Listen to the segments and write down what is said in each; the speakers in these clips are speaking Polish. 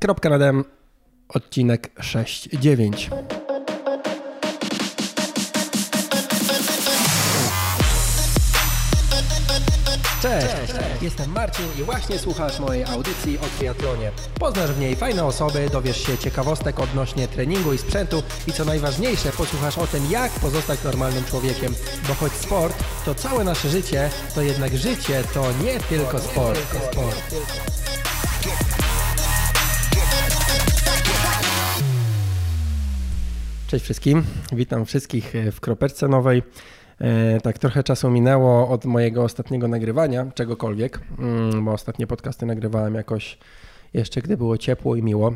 Kropka nad M, odcinek 6-9. Cześć, jestem Marcin i właśnie słuchasz mojej audycji o triatlonie. Poznasz w niej fajne osoby, dowiesz się ciekawostek odnośnie treningu i sprzętu i co najważniejsze, posłuchasz o tym, jak pozostać normalnym człowiekiem. Bo choć sport to całe nasze życie, to jednak życie to nie tylko sport. sport. Cześć wszystkim, witam wszystkich w kropeczce nowej. E, tak, trochę czasu minęło od mojego ostatniego nagrywania, czegokolwiek, mm, bo ostatnie podcasty nagrywałem jakoś jeszcze, gdy było ciepło i miło.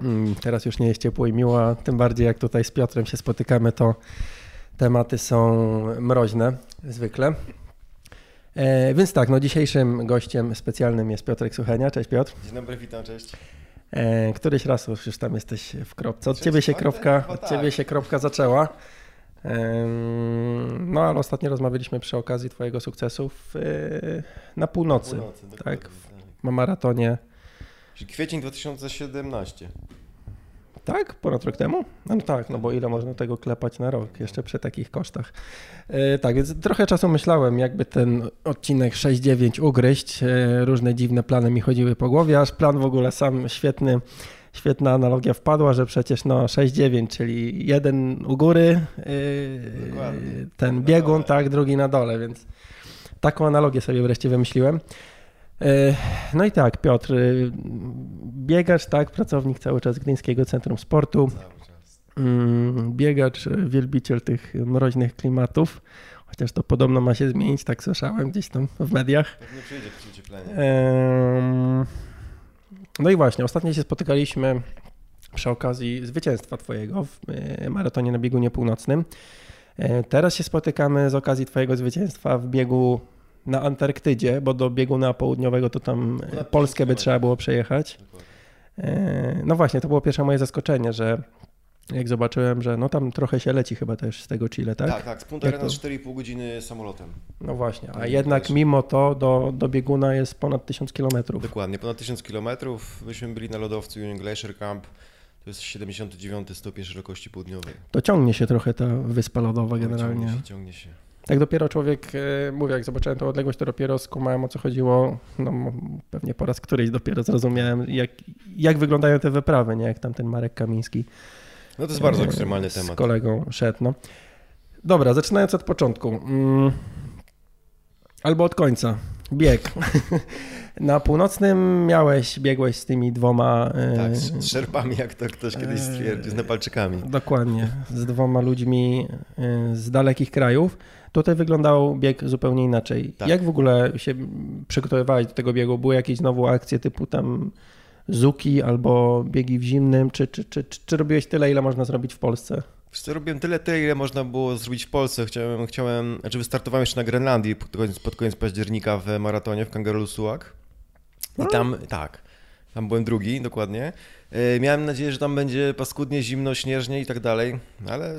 Mm, teraz już nie jest ciepło i miło, tym bardziej jak tutaj z Piotrem się spotykamy, to tematy są mroźne zwykle. E, więc tak, no dzisiejszym gościem specjalnym jest Piotrek Suchenia. Cześć Piotr. Dzień dobry, witam, cześć. E, któryś raz już tam jesteś w kropce. Od ciebie się kropka, od ciebie tak. się kropka zaczęła. No, ale ostatnio rozmawialiśmy przy okazji Twojego sukcesu w, na północy. Na północy tak, tak, w maratonie. Czyli kwiecień 2017. Tak? Ponad rok temu? No, no tak, no bo ile można tego klepać na rok, jeszcze przy takich kosztach. E, tak, więc trochę czasu myślałem, jakby ten odcinek 6-9 ugryźć. E, różne dziwne plany mi chodziły po głowie, aż plan w ogóle sam świetny świetna analogia wpadła, że przecież no 6-9, czyli jeden u góry, yy, ten biegun, tak, drugi na dole, więc taką analogię sobie wreszcie wymyśliłem. Yy, no i tak, Piotr, yy, biegacz, tak, pracownik cały czas Gdyńskiego Centrum Sportu, mm, biegacz, wielbiciel tych mroźnych klimatów, chociaż to podobno ma się zmienić, tak słyszałem gdzieś tam w mediach. Pewnie przyjdzie w przycieplenie. No i właśnie, ostatnio się spotykaliśmy przy okazji zwycięstwa Twojego w e, maratonie na biegunie północnym. E, teraz się spotykamy z okazji Twojego zwycięstwa w biegu na Antarktydzie, bo do bieguna południowego to tam Polskę by trzeba było przejechać. E, no właśnie, to było pierwsze moje zaskoczenie, że jak zobaczyłem, że no tam trochę się leci chyba też z tego Chile, tak? Tak, tak, z Punta Arenas 4,5 godziny samolotem. No właśnie, a jednak mimo to do, do bieguna jest ponad 1000 kilometrów. Dokładnie, ponad 1000 kilometrów. Myśmy byli na lodowcu Union Glacier Camp, to jest 79 stopień szerokości południowej. To ciągnie się trochę ta wyspa lodowa no, generalnie. Ciągnie się, ciągnie się. Tak dopiero człowiek, e, mówię, jak zobaczyłem tę odległość, to dopiero skumałem o co chodziło. No, pewnie po raz któryś dopiero zrozumiałem, jak, jak wyglądają te wyprawy, nie? Jak tam ten Marek Kamiński no to jest bardzo ekstremalny temat. Z kolegą szedł, no. Dobra, zaczynając od początku. Mm, albo od końca. Bieg. Na północnym miałeś, biegłeś z tymi dwoma... E, tak, z szerpami, jak to ktoś kiedyś stwierdził, z Nepalczykami. Dokładnie, z dwoma ludźmi e, z dalekich krajów. Tutaj wyglądał bieg zupełnie inaczej. Tak. Jak w ogóle się przygotowywałeś do tego biegu? Były jakieś znowu akcje typu tam zuki albo biegi w zimnym, czy, czy, czy, czy, czy robiłeś tyle, ile można zrobić w Polsce? Wiesz robiłem tyle, tyle, ile można było zrobić w Polsce. Chciałem, chciałem znaczy wystartowałem jeszcze na Grenlandii pod koniec, pod koniec października w maratonie w Kangaroo Suak. I tam, tak, tam byłem drugi, dokładnie. E, miałem nadzieję, że tam będzie paskudnie, zimno, śnieżnie i tak dalej, ale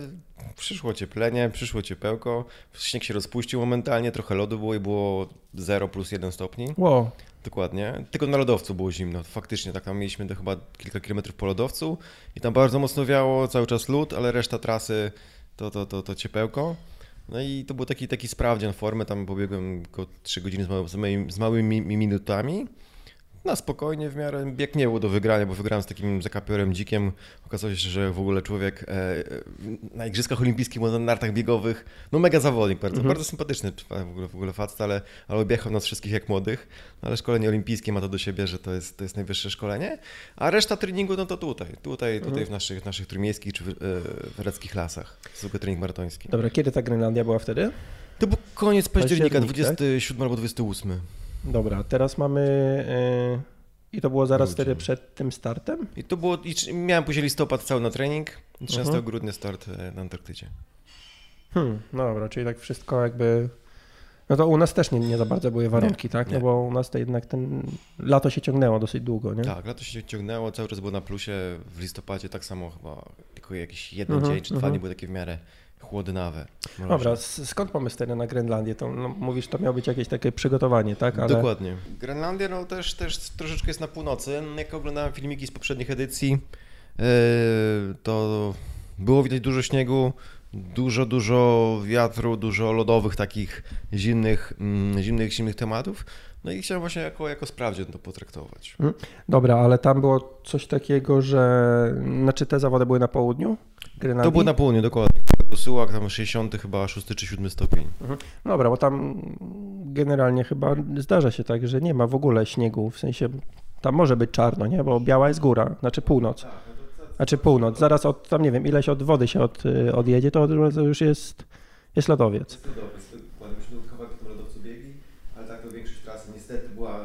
przyszło cieplenie, przyszło ciepełko, śnieg się rozpuścił momentalnie, trochę lodu było i było 0 plus 1 stopni. Wow. Dokładnie. Tylko na lodowcu było zimno. Faktycznie, tak tam mieliśmy to chyba kilka kilometrów po lodowcu i tam bardzo mocno wiało, cały czas lód, ale reszta trasy to, to, to, to ciepełko. No i to był taki, taki sprawdzian formy, tam pobiegłem około 3 godziny z, małymi, z małymi minutami na spokojnie w miarę. Bieg nie był do wygrania, bo wygrałem z takim zakapiorem dzikiem. Okazało się, że w ogóle człowiek e, e na Igrzyskach Olimpijskich, na nartach biegowych, no mega zawodnik, bardzo, mhm. bardzo sympatyczny w ogóle, w ogóle facet, ale, ale objechał nas wszystkich jak młodych. No, ale szkolenie olimpijskie ma to do siebie, że to jest, to jest najwyższe szkolenie. A reszta treningu, no to tutaj, tutaj, mhm. tutaj w naszych, naszych trójmiejskich czy w, e, w lasach. Zwykły trening maratoński. Dobra, kiedy ta Grenlandia była wtedy? To był koniec października, 27 tak? albo 28. Dobra, teraz mamy. Yy, I to było zaraz wtedy przed tym startem? I to było. I miałem później listopad cały na trening. 13 uh -huh. grudnia start e, na Antarktydzie. Hmm, no dobra, czyli tak wszystko jakby. No to u nas też nie, nie za bardzo były warunki, nie, tak? No nie. No bo u nas to jednak ten lato się ciągnęło dosyć długo, nie? Tak, lato się ciągnęło, cały czas było na plusie. W listopadzie tak samo chyba, tylko jakiś jeden uh -huh, dzień czy uh -huh. dwa dni były takie w miarę, chłodnawe. Dobra, skąd pomysł wtedy na Grenlandię? To, no, mówisz, to miało być jakieś takie przygotowanie, tak? Ale... Dokładnie. Grenlandia no, też, też troszeczkę jest na północy. Jak oglądałem filmiki z poprzednich edycji, yy, to było widać dużo śniegu, dużo, dużo wiatru, dużo lodowych takich zimnych, mm, zimnych, zimnych tematów. No i chciałem właśnie jako, jako sprawdzian to potraktować. Mhm. Dobra, ale tam było coś takiego, że znaczy te zawody były na południu? To były na południu, dokładnie. Sułak tam 60 chyba 6 czy 7 stopień. Mhm. Dobra, bo tam generalnie chyba zdarza się tak, że nie ma w ogóle śniegu, w sensie tam może być czarno, nie? Bo biała jest góra, znaczy północ. Tak, no znaczy północ, zaraz od tam nie wiem, ileś od wody się od, y, odjedzie, to już jest, jest lodowiec. Jest lodowiec, niestety była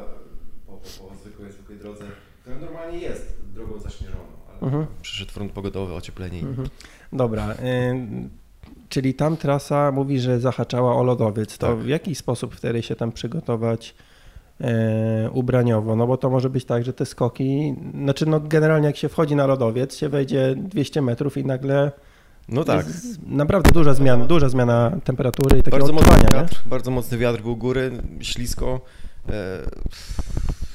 po, po, po zwykłej, zwykłej drodze, która normalnie jest drogą zaśnieżoną, ale mhm. przyszedł front pogodowy, ocieplenie. Mhm. Dobra. Y czyli tam trasa mówi, że zahaczała o lodowiec. To tak. w jaki sposób wtedy się tam przygotować e, ubraniowo? No bo to może być tak, że te skoki, znaczy no generalnie jak się wchodzi na lodowiec, się wejdzie 200 metrów i nagle no tak. naprawdę duża zmiana, duża zmiana temperatury i takiego bardzo mocny wiatr, Bardzo mocny wiatr był u góry, ślisko. E,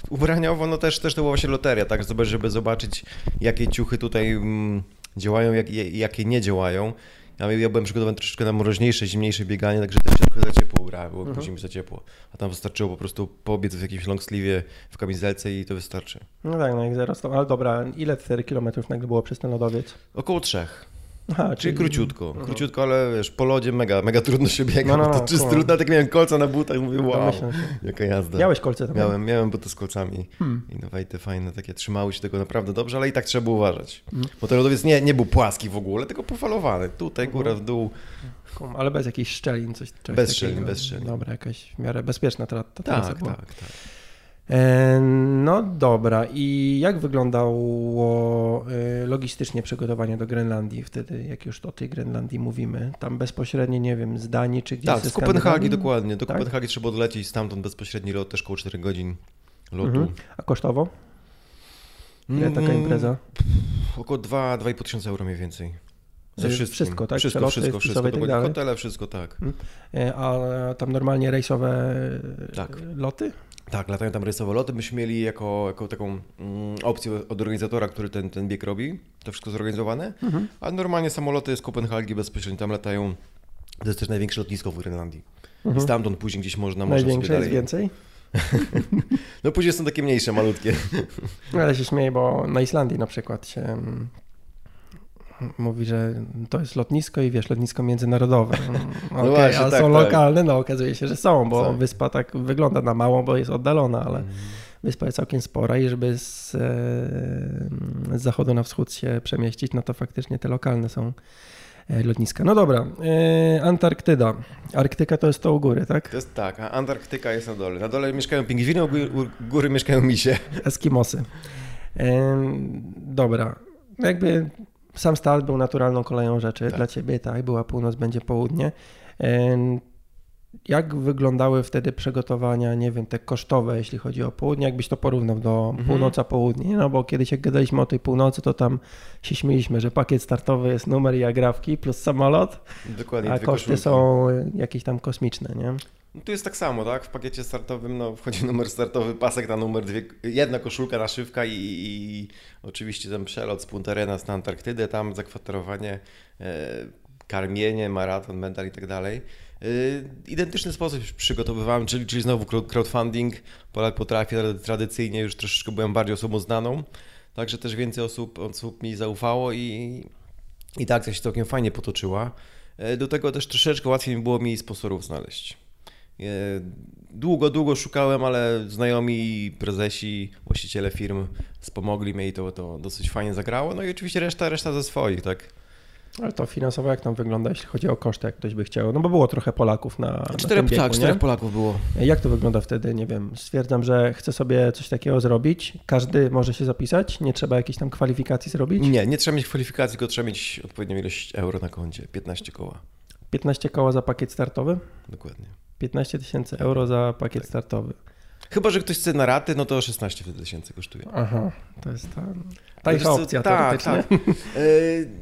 ubraniowo, no też, też to była właśnie loteria, tak, żeby zobaczyć, jakie ciuchy tutaj mm, działają, jak, jakie nie działają. Ja, ja byłem przygotowany troszeczkę na mroźniejsze, zimniejsze bieganie, także też trochę za ciepło grałem, było mhm. za ciepło. A tam wystarczyło po prostu pobiec w jakimś long sleeve, w kamizelce i to wystarczy. No tak, no jak zaraz to, ale dobra, ile 4 kilometrów nagle było przez ten lodowiec? Około trzech. Aha, czyli, króciutko, aha. króciutko, ale wiesz, po lodzie mega, mega trudno się biega, no, no, no, to czysto trudno, tak miałem kolca na butach, mówię wow, jaka jazda. Miałeś kolce tam? Miałem, miałem buty z kolcami hmm. i no wejty fajne, takie trzymały się tego naprawdę dobrze, ale i tak trzeba było uważać, hmm. bo ten lodowiec nie, nie był płaski w ogóle, tylko pofalowany, tutaj góra w dół. Ale bez jakichś szczelin, coś, coś Bez szczelin, bez szczelin. Dobra, jakaś w miarę bezpieczna ta, ta tak, tak, tak. E, no dobra, i jak wyglądało e, logistycznie przygotowanie do Grenlandii wtedy, jak już o tej Grenlandii mówimy? Tam bezpośrednio, nie wiem, z Danii czy gdzieś Tak, z Kopenhagi dokładnie. Do tak? Kopenhagi trzeba odlecieć, stamtąd bezpośredni lot, też około 4 godzin lotu. Mhm. A kosztowo? Ile taka mm, impreza? Około 2-2,5 tysiąca euro mniej więcej. Ze wszystkim. Wszystko, tak? Wszystko, Przeloty, wszystko, wszystko. Tak dalej. Hotele, wszystko, tak. Mhm. E, a tam normalnie rejsowe tak. loty? Tak, latają tam rejsowe loty. Myśmy mieli jako, jako taką mm, opcję od organizatora, który ten, ten bieg robi, to wszystko zorganizowane. Mhm. A normalnie samoloty z Kopenhagi bezpośrednio tam latają. To jest też największe lotnisko w Grenlandii. Mhm. I stamtąd później gdzieś można... Największe jest więcej? no później są takie mniejsze, malutkie. Ale się śmieję, bo na Islandii na przykład się mm, mówi, że to jest lotnisko i wiesz, lotnisko międzynarodowe. No okay, właśnie, a tak, są tak. lokalne, no okazuje się, że są, bo tak. wyspa tak wygląda na małą, bo jest oddalona, ale mm. wyspa jest całkiem spora i żeby z, z zachodu na wschód się przemieścić, no to faktycznie te lokalne są e, lotniska. No dobra, e, Antarktyda. Arktyka to jest to u góry, tak? To jest tak, a Antarktyka jest na dole. Na dole mieszkają pingwiny, u góry mieszkają misie. Eskimosy. Dobra, jakby sam start był naturalną koleją rzeczy tak. dla ciebie, tak? Była północ, będzie południe. Jak wyglądały wtedy przygotowania, nie wiem, te kosztowe, jeśli chodzi o południe? Jakbyś to porównał do mhm. północa, południe? No bo kiedyś jak gadaliśmy o tej północy, to tam się śmieliśmy, że pakiet startowy jest numer i agrafki plus samolot, Dokładnie, a koszty koszulki. są jakieś tam kosmiczne, nie? No tu jest tak samo, tak? W pakiecie startowym no, wchodzi numer startowy, pasek na numer, dwie, jedna koszulka, naszywka i, i, i oczywiście ten przelot z Punta Arenas na Antarktydę, tam zakwaterowanie, e, karmienie, maraton, medal i tak dalej. E, identyczny sposób przygotowywałem, czyli, czyli znowu crowdfunding. Polak potrafi tradycyjnie, już troszeczkę byłem bardziej osobą znaną, także też więcej osób, osób mi zaufało i, i tak to się całkiem fajnie potoczyła. E, do tego też troszeczkę łatwiej mi było mi sponsorów znaleźć. Długo, długo szukałem, ale znajomi, prezesi, właściciele firm wspomogli mnie i to, to dosyć fajnie zagrało. No i oczywiście reszta, reszta ze swoich, tak. Ale to finansowo jak tam wygląda, jeśli chodzi o koszty, jak ktoś by chciał? No bo było trochę Polaków na, czterech, na Tak, czterech Polaków było. Jak to wygląda wtedy? Nie wiem, stwierdzam, że chcę sobie coś takiego zrobić. Każdy może się zapisać? Nie trzeba jakiejś tam kwalifikacji zrobić? Nie, nie trzeba mieć kwalifikacji, tylko trzeba mieć odpowiednią ilość euro na koncie, 15 koła. 15 koła za pakiet startowy? Dokładnie. 15 tysięcy euro za pakiet tak. startowy. Chyba, że ktoś chce na raty, no to 16 tysięcy kosztuje. Aha, to jest ta tańsza opcja tak, tak.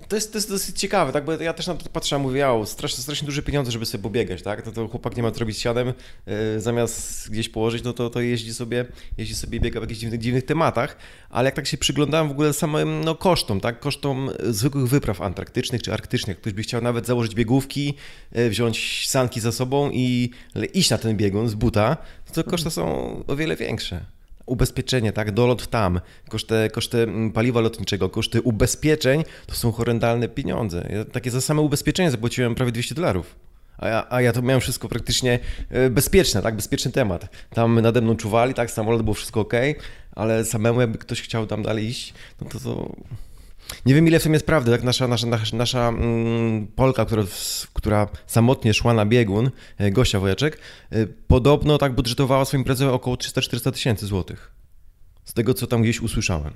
To jest, to jest dosyć ciekawe, tak, bo ja też na to patrzę, mówię, o, strasznie, strasznie duże pieniądze, żeby sobie pobiegać, tak, to, to chłopak nie ma co robić siadem, e, zamiast gdzieś położyć, no to, to jeździ sobie, jeździ sobie biega w jakichś dziwnych, dziwnych tematach, ale jak tak się przyglądałem w ogóle samym, no, kosztom, tak, kosztom zwykłych wypraw antarktycznych czy arktycznych, ktoś by chciał nawet założyć biegówki, e, wziąć sanki za sobą i iść na ten biegun z buta, to koszty są o wiele większe ubezpieczenie, tak, dolot tam, koszty, koszty mm, paliwa lotniczego, koszty ubezpieczeń, to są horrendalne pieniądze. Ja takie za same ubezpieczenie zapłaciłem prawie 200 dolarów. A ja, a ja to miałem wszystko praktycznie e, bezpieczne, tak, bezpieczny temat. Tam nade mną czuwali, tak, samolot było wszystko ok, ale samemu jakby ktoś chciał tam dalej iść, no to to nie wiem, ile w tym jest prawdy. Tak nasza, nasza, nasza, nasza mm, Polka, która, która samotnie szła na biegun, e, Gosia Wojaczek, e, podobno tak budżetowała swoim imprezę około 300-400 tysięcy złotych. Z tego, co tam gdzieś usłyszałem.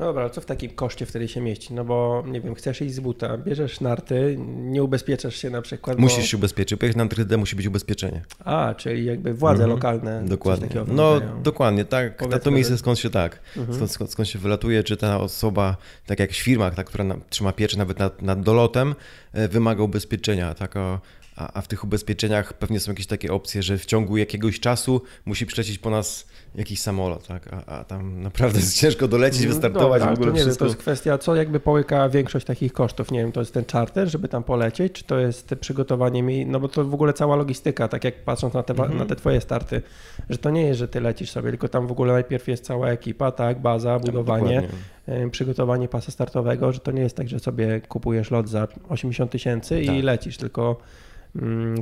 No dobra, ale co w takim koszcie wtedy się mieści? No bo, nie wiem, chcesz iść z buta, bierzesz narty, nie ubezpieczasz się na przykład, Musisz bo... się ubezpieczyć, pojechać na Antrydę musi być ubezpieczenie. A, czyli jakby władze mhm. lokalne. Dokładnie. No, dokładnie, tak. Na to miejsce skąd się tak, mhm. skąd, skąd, skąd, się wylatuje, czy ta osoba, tak jak w firmach, ta, która trzyma pieczę nawet nad, nad dolotem, e, wymaga ubezpieczenia. Taka a, w tych ubezpieczeniach pewnie są jakieś takie opcje, że w ciągu jakiegoś czasu musi przylecieć po nas jakiś samolot, tak? A, a tam naprawdę jest ciężko dolecieć, no wystartować no, w ogóle to nie wszystko. Wiem, to jest kwestia, co jakby połyka większość takich kosztów. Nie wiem, to jest ten charter, żeby tam polecieć, czy to jest przygotowanie mi, no bo to w ogóle cała logistyka, tak jak patrząc na te, mhm. na te twoje starty, że to nie jest, że ty lecisz sobie, tylko tam w ogóle najpierw jest cała ekipa, tak, baza, budowanie, tak, przygotowanie pasa startowego, że to nie jest tak, że sobie kupujesz lot za 80 tysięcy tak. i lecisz, tylko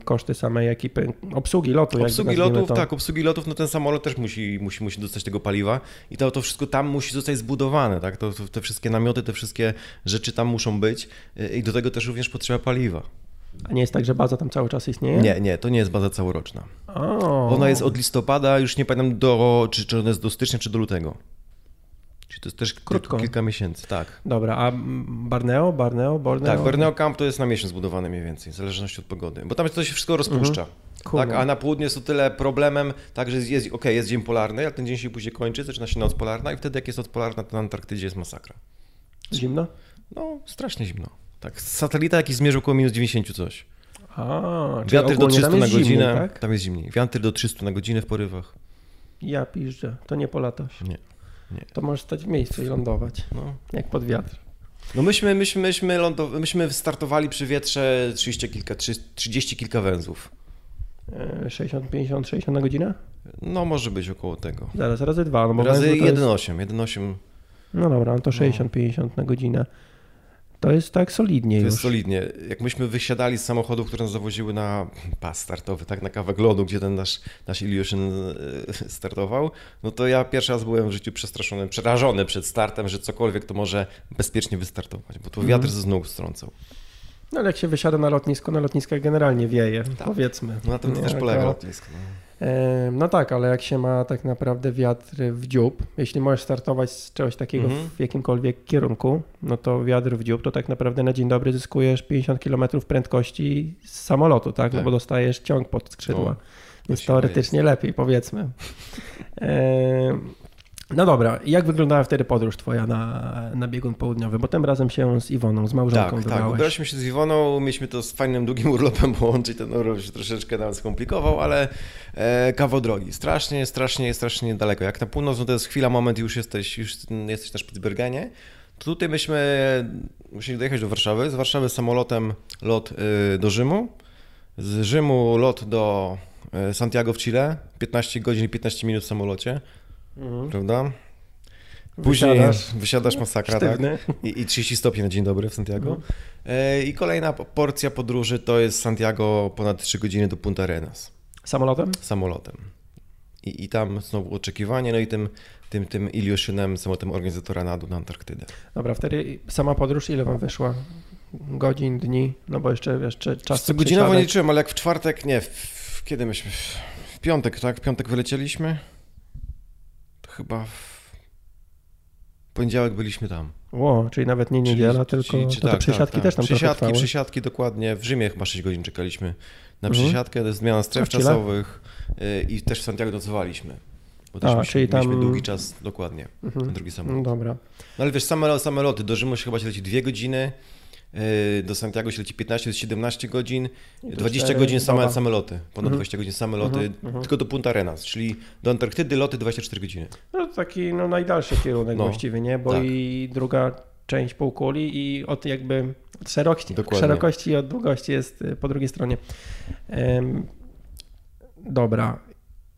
koszty samej ekipy, obsługi lotu. Obsługi lotów, to. tak, obsługi lotów, no ten samolot też musi, musi, musi dostać tego paliwa i to, to wszystko tam musi zostać zbudowane, tak, to, to, te wszystkie namioty, te wszystkie rzeczy tam muszą być y, i do tego też również potrzeba paliwa. A nie jest tak, że baza tam cały czas istnieje? Nie, nie, to nie jest baza całoroczna. O. Ona jest od listopada, już nie pamiętam do, czy, czy ona jest do stycznia, czy do lutego. Czyli to jest też Krótko. kilka miesięcy, tak. Dobra, a Barneo, Barneo, Borneo? Tak, Barneo Camp to jest na miesiąc budowane mniej więcej, w zależności od pogody, bo tam to się wszystko rozpuszcza. Mhm. Tak, a na południe jest o tyle problemem, tak, że jest, okay, jest dzień polarny, ale ten dzień się później kończy, zaczyna się noc polarna i wtedy jak jest noc polarna, to na Antarktydzie jest masakra. Zimno? No, strasznie zimno. Tak, satelita jakiś zmierzył około minus 90 coś. A, Wiatr do 300 na godzinę. Zimniej, tak? Tam jest zimniej. Wiatr do 300 na godzinę w porywach. Ja piszczę, to nie polatasz. Nie. Nie. To możesz stać w miejscu i lądować, no. jak pod wiatr. No myśmy, myśmy, myśmy, lądow- myśmy startowali przy wietrze 30 kilka, 30 kilka węzłów. 60, 50, 60 na godzinę? No może być około tego. Zaraz, razy dwa. No bo razy 1,8, jest... 1,8. No dobra, no to 60-50 no. na godzinę. To jest tak solidnie to już. jest solidnie. Jak myśmy wysiadali z samochodów, które nas zawoziły na pas startowy, tak na kawę lodu, gdzie ten nasz, nasz Illusion e, startował, no to ja pierwszy raz byłem w życiu przestraszony, przerażony przed startem, że cokolwiek to może bezpiecznie wystartować, bo to wiatr mm. ze nóg strącał. No ale jak się wysiada na lotnisko, na lotniskach generalnie wieje, tak. powiedzmy. No na tym też polega lotnisko. No. No tak, ale jak się ma tak naprawdę wiatr w dziób, jeśli możesz startować z czegoś takiego mhm. w jakimkolwiek kierunku, no to wiatr w dziób, to tak naprawdę na dzień dobry zyskujesz 50 km prędkości z samolotu, tak? tak. No bo dostajesz ciąg pod skrzydła. O, Więc teoretycznie jest. lepiej, powiedzmy. No dobra, jak wyglądała wtedy podróż twoja na, na biegun południowy? Bo tym razem się z Iwoną, z małżonką tak, wybrałeś. Tak, wybraliśmy się z Iwoną, mieliśmy to z fajnym, długim urlopem połączyć, ten urlop się troszeczkę nam skomplikował, ale e, kawał drogi. Strasznie, strasznie, strasznie daleko. Jak na północ, no to jest chwila, moment, już jesteś, już jesteś na Spitsbergenie. To tutaj myśmy musieli dojechać do Warszawy. Z Warszawy samolotem lot y, do Rzymu. Z Rzymu lot do y, Santiago w Chile. 15 godzin i 15 minut w samolocie mhm. prawda? Później wysiadasz, wysiadasz masakra, tak? I, I 30 stopni na dzień dobry w Santiago. Mhm. E, I kolejna porcja podróży to jest Santiago ponad 3 godziny do Punta Arenas. Samolotem? Samolotem. I, I tam znowu oczekiwanie, no i tym, tym, tym Iliuszynem, samolotem organizatora nadu na Antarktydę. Dobra, wtedy sama podróż ile wam wyszła? Godzin, dni? No bo jeszcze, jeszcze czas. Co godzinowo nie liczyłem, ale jak w czwartek, nie, w, w, kiedy myśmy? W piątek, tak? W piątek wylecieliśmy chyba w poniedziałek byliśmy tam. Ło, czyli nawet nie niedziela, czyli, tylko czyli, to tak, te przesiadki tak, też tam Przesiadki, przesiadki dokładnie. W Rzymie chyba 6 godzin czekaliśmy na mhm. przesiadkę, to jest zmiana stref czasowych y, i też w Santiago nocowaliśmy. Bo też A, mieliśmy, czyli tam- mieliśmy długi czas dokładnie Mhm. na drugi No samolot. dobra. No ale wiesz, same, same loty, do Rzymu się chyba się leci 2 godziny, do Santiago się leci 15 to jest 17 godzin, I to 20 cztery, godzin same, same loty, ponad Mhm. 20 godzin same loty, Mhm, mhm. tylko do Punta Arenas, czyli do Antarktydy loty 24 godziny. No to taki no, najdalszy kierunek No, właściwie, nie? Bo tak. i druga część półkuli i od jakby od szerokości, Dokładnie. szerokości i od długości jest y, po drugiej stronie. Dobra.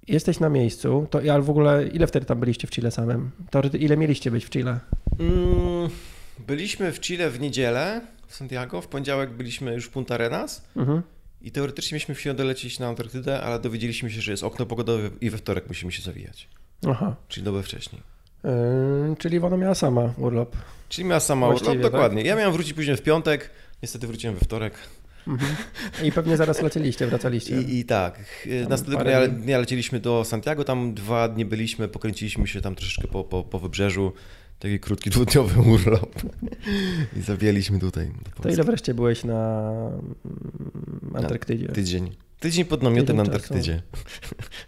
Jesteś na miejscu, to ale w ogóle ile wtedy tam byliście w Chile samym? To ile mieliście być w Chile? Mm, byliśmy w Chile w niedzielę, w Santiago, w poniedziałek byliśmy już w Punta Arenas Mhm. i teoretycznie mieliśmy chwilę dolecieć na Antarktydę, ale dowiedzieliśmy się, że jest okno pogodowe i we wtorek musimy się zawijać, Aha. czyli dobę wcześniej. Ym, czyli ona miała sama urlop. Czyli miała sama Właściwie, urlop, tak? dokładnie. Ja miałem wrócić później w piątek, niestety wróciłem we wtorek. Mhm. I pewnie zaraz lecieliście, wracaliście. I, I tak, Tam następnego dnia, dni. dnia leciliśmy do Santiago, tam dwa dni byliśmy, pokręciliśmy się tam troszeczkę po, po, po wybrzeżu, taki krótki dwudniowy urlop i zawieliśmy tutaj. To ile wreszcie byłeś na Antarktydzie? Tydzień. Tydzień pod namiotem na. Antarktydzie.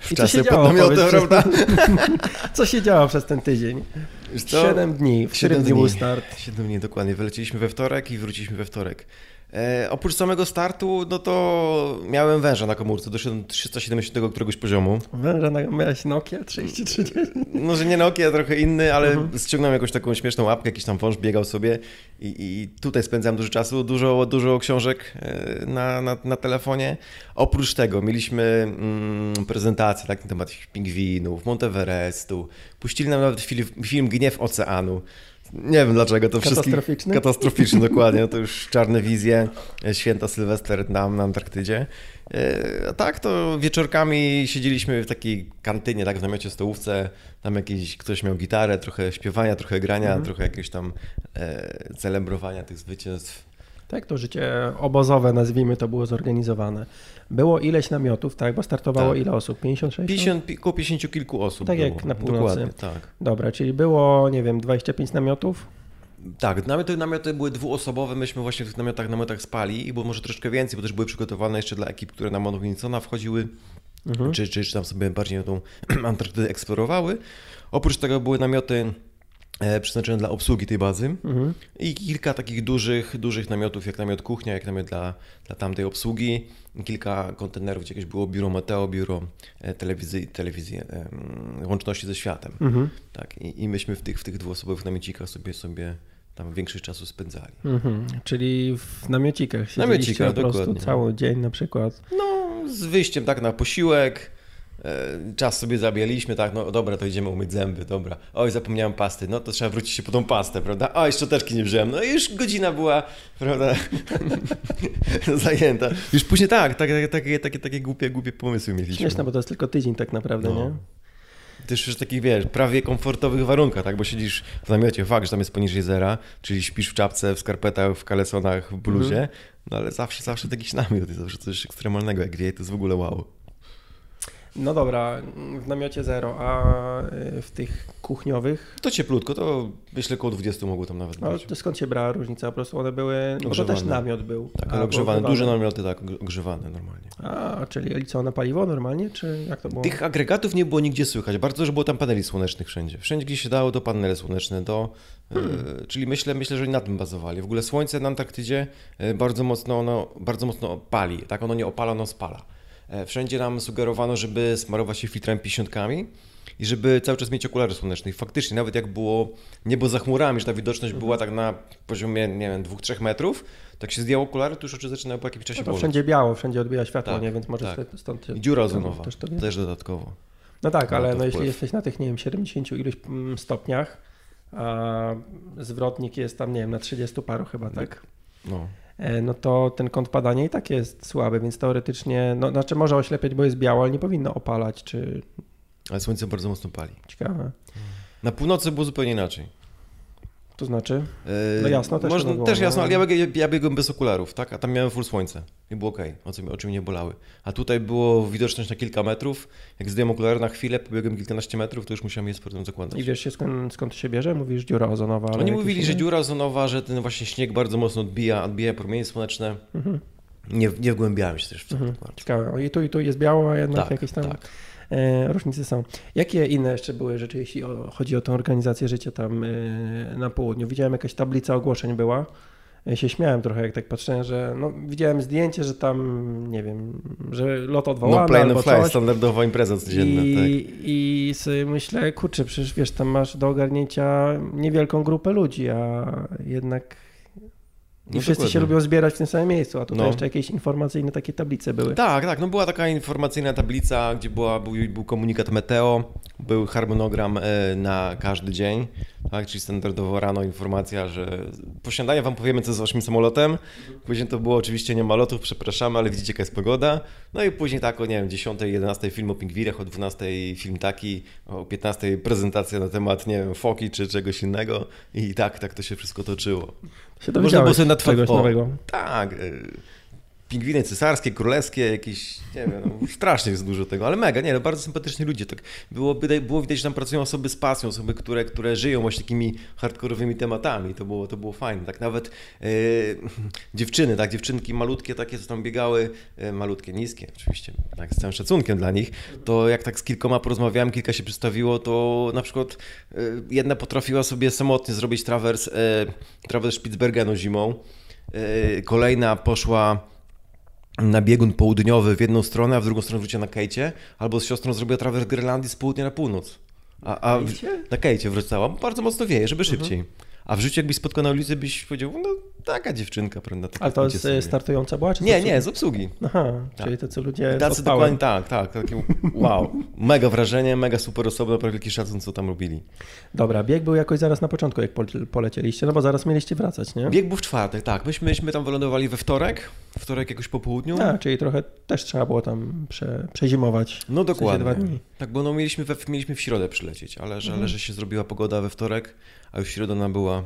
W czasie pod namiotem, prawda? Co się działo przez ten tydzień? Siedem dni. W Siedem którym dniu był dni. start? 7 dni, dokładnie. Wyleciliśmy we wtorek i wróciliśmy we wtorek. E, oprócz samego startu, no to miałem węża na komórce, doszedłem do 370 któregoś poziomu. Węża na, miałeś Nokia 33. No, że nie Nokia, trochę inny, ale Mhm. ściągnąłem jakąś taką śmieszną łapkę, jakiś tam wąż biegał sobie i, i tutaj spędzałem dużo czasu, dużo, dużo książek e, na, na, na telefonie. Oprócz tego mieliśmy mm, prezentację tak, na temat pingwinów, Monteverestu, puścili nam nawet film, film Gniew Oceanu. Nie wiem dlaczego to wszystkich... Katastroficzny? Katastroficzny, dokładnie. No to już czarne wizje, e, święta Sylwester nam na Antarktydzie. E, A tak to wieczorkami siedzieliśmy w takiej kantynie, tak w namiocie stołówce. Tam jakiś ktoś miał gitarę, trochę śpiewania, trochę grania, Mhm. trochę jakiegoś tam e, celebrowania tych zwycięstw. Tak, to życie obozowe, nazwijmy to, było zorganizowane. Było ileś namiotów, tak? Bo startowało Tak. ile osób? 56? 50, pi- około 50 kilku osób Tak było. jak na północy. Dokładnie, tak. Dobra, czyli było, nie wiem, 25 namiotów? Tak, namioty, namioty były dwuosobowe, myśmy właśnie w tych namiotach, namiotach spali i było może troszkę więcej, bo też były przygotowane jeszcze dla ekip, które na Mount Wilsona wchodziły, Mhm. czy, czy, czy tam sobie bardziej tą Antarktydę eksplorowały. Oprócz tego były namioty przeznaczone dla obsługi tej bazy Mhm. i kilka takich dużych, dużych namiotów, jak namiot kuchnia, jak namiot dla, dla tamtej obsługi, kilka kontenerów, gdzie jakieś było biuro Meteo, biuro e, telewizji, telewizji łączności ze światem. Mhm. Tak, i, i myśmy w tych, w tych dwuosobowych namiocikach sobie, sobie tam większość czasu spędzali. Mhm. Czyli w namiocikach siedzieliście Namiocikach, po prostu dokładnie. cały dzień na przykład. No, z wyjściem tak na posiłek, e, czas sobie zabijaliśmy, tak, no dobra, to idziemy umyć zęby, dobra. Oj, zapomniałem pasty, no to trzeba wrócić się po tą pastę, prawda? Oj, szczoteczki nie wziąłem, no i już godzina była, prawda, zajęta. Już później tak, takie, takie, takie, takie głupie, głupie pomysły mieliśmy. Śmieszne, bo to jest tylko tydzień tak naprawdę, No. nie? Też już w takich, wiesz, prawie komfortowych warunkach, tak? Bo siedzisz w namiocie, fakt, że tam jest poniżej zera, czyli śpisz w czapce, w skarpetach, w kalesonach, w bluzie, Mhm. no ale zawsze, zawsze jakiś namiot jest zawsze coś ekstremalnego, jak wieje, to jest w ogóle wow. No dobra, w namiocie zero, a y, w tych kuchniowych, To cieplutko, to myślę około 20 mogło tam nawet ale być. to skąd się brała różnica? Po prostu one były, no bo też namiot był. Tak, ale ogrzewane, duże namioty, tak, ogrzewane normalnie. A, czyli co, na paliwo normalnie, czy jak to było? Tych agregatów nie było nigdzie słychać, bardzo dużo było tam paneli słonecznych wszędzie. Wszędzie, gdzie się dało, to panele słoneczne, to, e, czyli myślę, myślę, że oni na tym bazowali. W ogóle słońce na Antarktydzie e, bardzo mocno, ono, bardzo mocno pali, tak? Ono nie opala, ono spala. E, Wszędzie nam sugerowano, żeby smarować się filtrami 50 i żeby cały czas mieć okulary słoneczne. I faktycznie, nawet jak było niebo za chmurami, że ta widoczność była tak na poziomie, nie wiem, 2-3 metrów, tak się zdjęło okulary, to już oczy zaczynały po jakimś czasie No to boleć. wszędzie biało, wszędzie odbija światło, Tak, nie? Więc może tak. stąd- I dziura ozonowa, też też, dodatkowo. No tak, ale no jeśli jesteś na tych, nie wiem, 70 iluś mm, stopniach, a zwrotnik jest tam, nie wiem, na 30 paru chyba, tak? No. E, No to ten kąt padania i tak jest słaby, więc teoretycznie, no znaczy może oślepiać, bo jest biało, ale nie powinno opalać, czy Ale słońce bardzo mocno pali. ciekawe. Na północy było zupełnie inaczej. To znaczy, Yy, No jasno też Można, było, też no. jasno, ale ja, bieg- ja biegłem bez okularów, tak? A tam miałem full słońce i było okej, oczy, oczy mnie bolały. A tutaj było widoczność na kilka metrów. Jak zdjąłem okulary na chwilę, pobiegłem kilkanaście metrów, to już musiałem je z powrotem zakładać. i wiesz się skąd, skąd się bierze? Mówisz dziura ozonowa, ale Oni mówili, że dziura ozonowa, że ten właśnie śnieg bardzo mocno odbija, odbija promienie słoneczne. Mhm. Nie, nie wgłębiałem się też w to. Mhm. Ciekawe, i tu i tu jest biało, a jednak Tak, jakieś tam... tak. E, różnice są. Jakie inne jeszcze były rzeczy, jeśli chodzi o tą organizację życia tam e, na południu? Widziałem jakaś tablica ogłoszeń była. Ja się śmiałem trochę, jak tak patrzyłem, że no, widziałem zdjęcie, że tam, nie wiem, że lot odwołany No play no fly, coś. standardowa impreza codzienna, I, tak. I sobie myślę, kurczę, przecież wiesz, tam masz do ogarnięcia niewielką grupę ludzi, a jednak i No wszyscy dokładnie. się lubią zbierać w tym samym miejscu, a tutaj No. jeszcze jakieś informacyjne takie tablice były. Tak, tak, no była taka informacyjna tablica, gdzie była, był, był komunikat meteo, był harmonogram e, na każdy dzień, tak, czyli standardowo rano informacja, że po śniadaniu wam powiemy co z waszym samolotem, później to było oczywiście nie ma lotów, przepraszamy, ale widzicie jaka jest pogoda, no i później tak o nie wiem, 10, 11 film o pingwirach, o 12 film taki, o 15 prezentacja na temat, nie wiem, foki czy czegoś innego i tak, tak to się wszystko toczyło. Się Można było dowiedziałeś sobie na czegoś o, nowego. Tak. Pingwiny cesarskie, królewskie, jakieś, nie wiem, no, strasznie jest dużo tego, ale mega, nie, no, bardzo sympatyczni ludzie. Tak było, było widać, że tam pracują osoby z pasją, osoby, które, które żyją właśnie takimi hardkorowymi tematami. To było, to było fajne. Tak nawet e, dziewczyny, tak, dziewczynki malutkie takie, co tam biegały, e, malutkie, niskie, oczywiście, tak, z całym szacunkiem dla nich, to jak tak z kilkoma porozmawiałem, kilka się przedstawiło, to na przykład e, jedna potrafiła sobie samotnie zrobić trawers, trawers Spitsbergenu zimą, kolejna poszła na biegun południowy w jedną stronę, a w drugą stronę wróciła na Kejcie, albo z siostrą zrobiła trawers Grenlandii z południa na północ. A, a w, na Kejcie wracała, bo bardzo mocno wieje, żeby szybciej. A w życiu jakbyś spotkał na ulicy, byś powiedział, no taka dziewczynka, prawda? Taka Ale to jest sobie. e, startująca była? Czy Nie, nie, z obsługi. Aha, Tak. czyli to co ludzie Tacy odpałem. dokładnie tak, tak. Takie, wow, mega wrażenie, mega super osoby, naprawdę wielki szacun, co tam robili. Dobra, bieg był jakoś zaraz na początku, jak pol- polecieliście, no bo zaraz mieliście wracać, nie? Bieg był w czwartek, tak. Myśmy, myśmy tam wylądowali we wtorek, wtorek jakoś po południu. A, czyli trochę też trzeba było tam prze, przezimować. No W sensie dokładnie. dwa dni. Tak, bo no mieliśmy, we, mieliśmy w środę przylecieć, ale że, ale że się zrobiła pogoda we wtorek, a już środa ona była,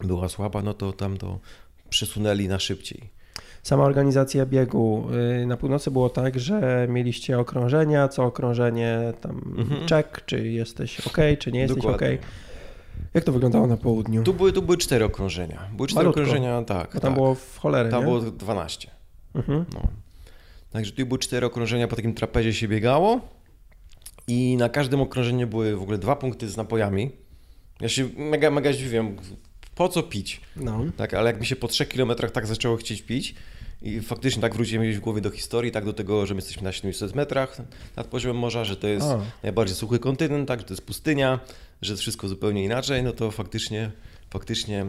była słaba, no to tam to przesunęli na szybciej. Sama organizacja biegu y, na północy było tak, że mieliście okrążenia, co okrążenie tam Mhm. czek, czy jesteś ok, czy nie jesteś ok. Dokładnie. Jak to wyglądało na południu? Tu były, tu były cztery okrążenia. Były cztery Malutko. okrążenia, tak. Bo tam tak. było w cholerę, Tam nie? było 12. Mhm. No. Także tu były cztery okrążenia, po takim trapezie się biegało i na każdym okrążeniu były w ogóle dwa punkty z napojami. Ja się mega, mega zdziwiłem, po co pić? No. Tak, ale jak mi się po trzech kilometrach tak zaczęło chcieć pić i faktycznie tak wróciłem gdzieś w głowie do historii, tak do tego, że my jesteśmy na 700 metrach nad poziomem morza, że to jest A. najbardziej suchy kontynent, tak, że to jest pustynia, że jest wszystko zupełnie inaczej, no to faktycznie, faktycznie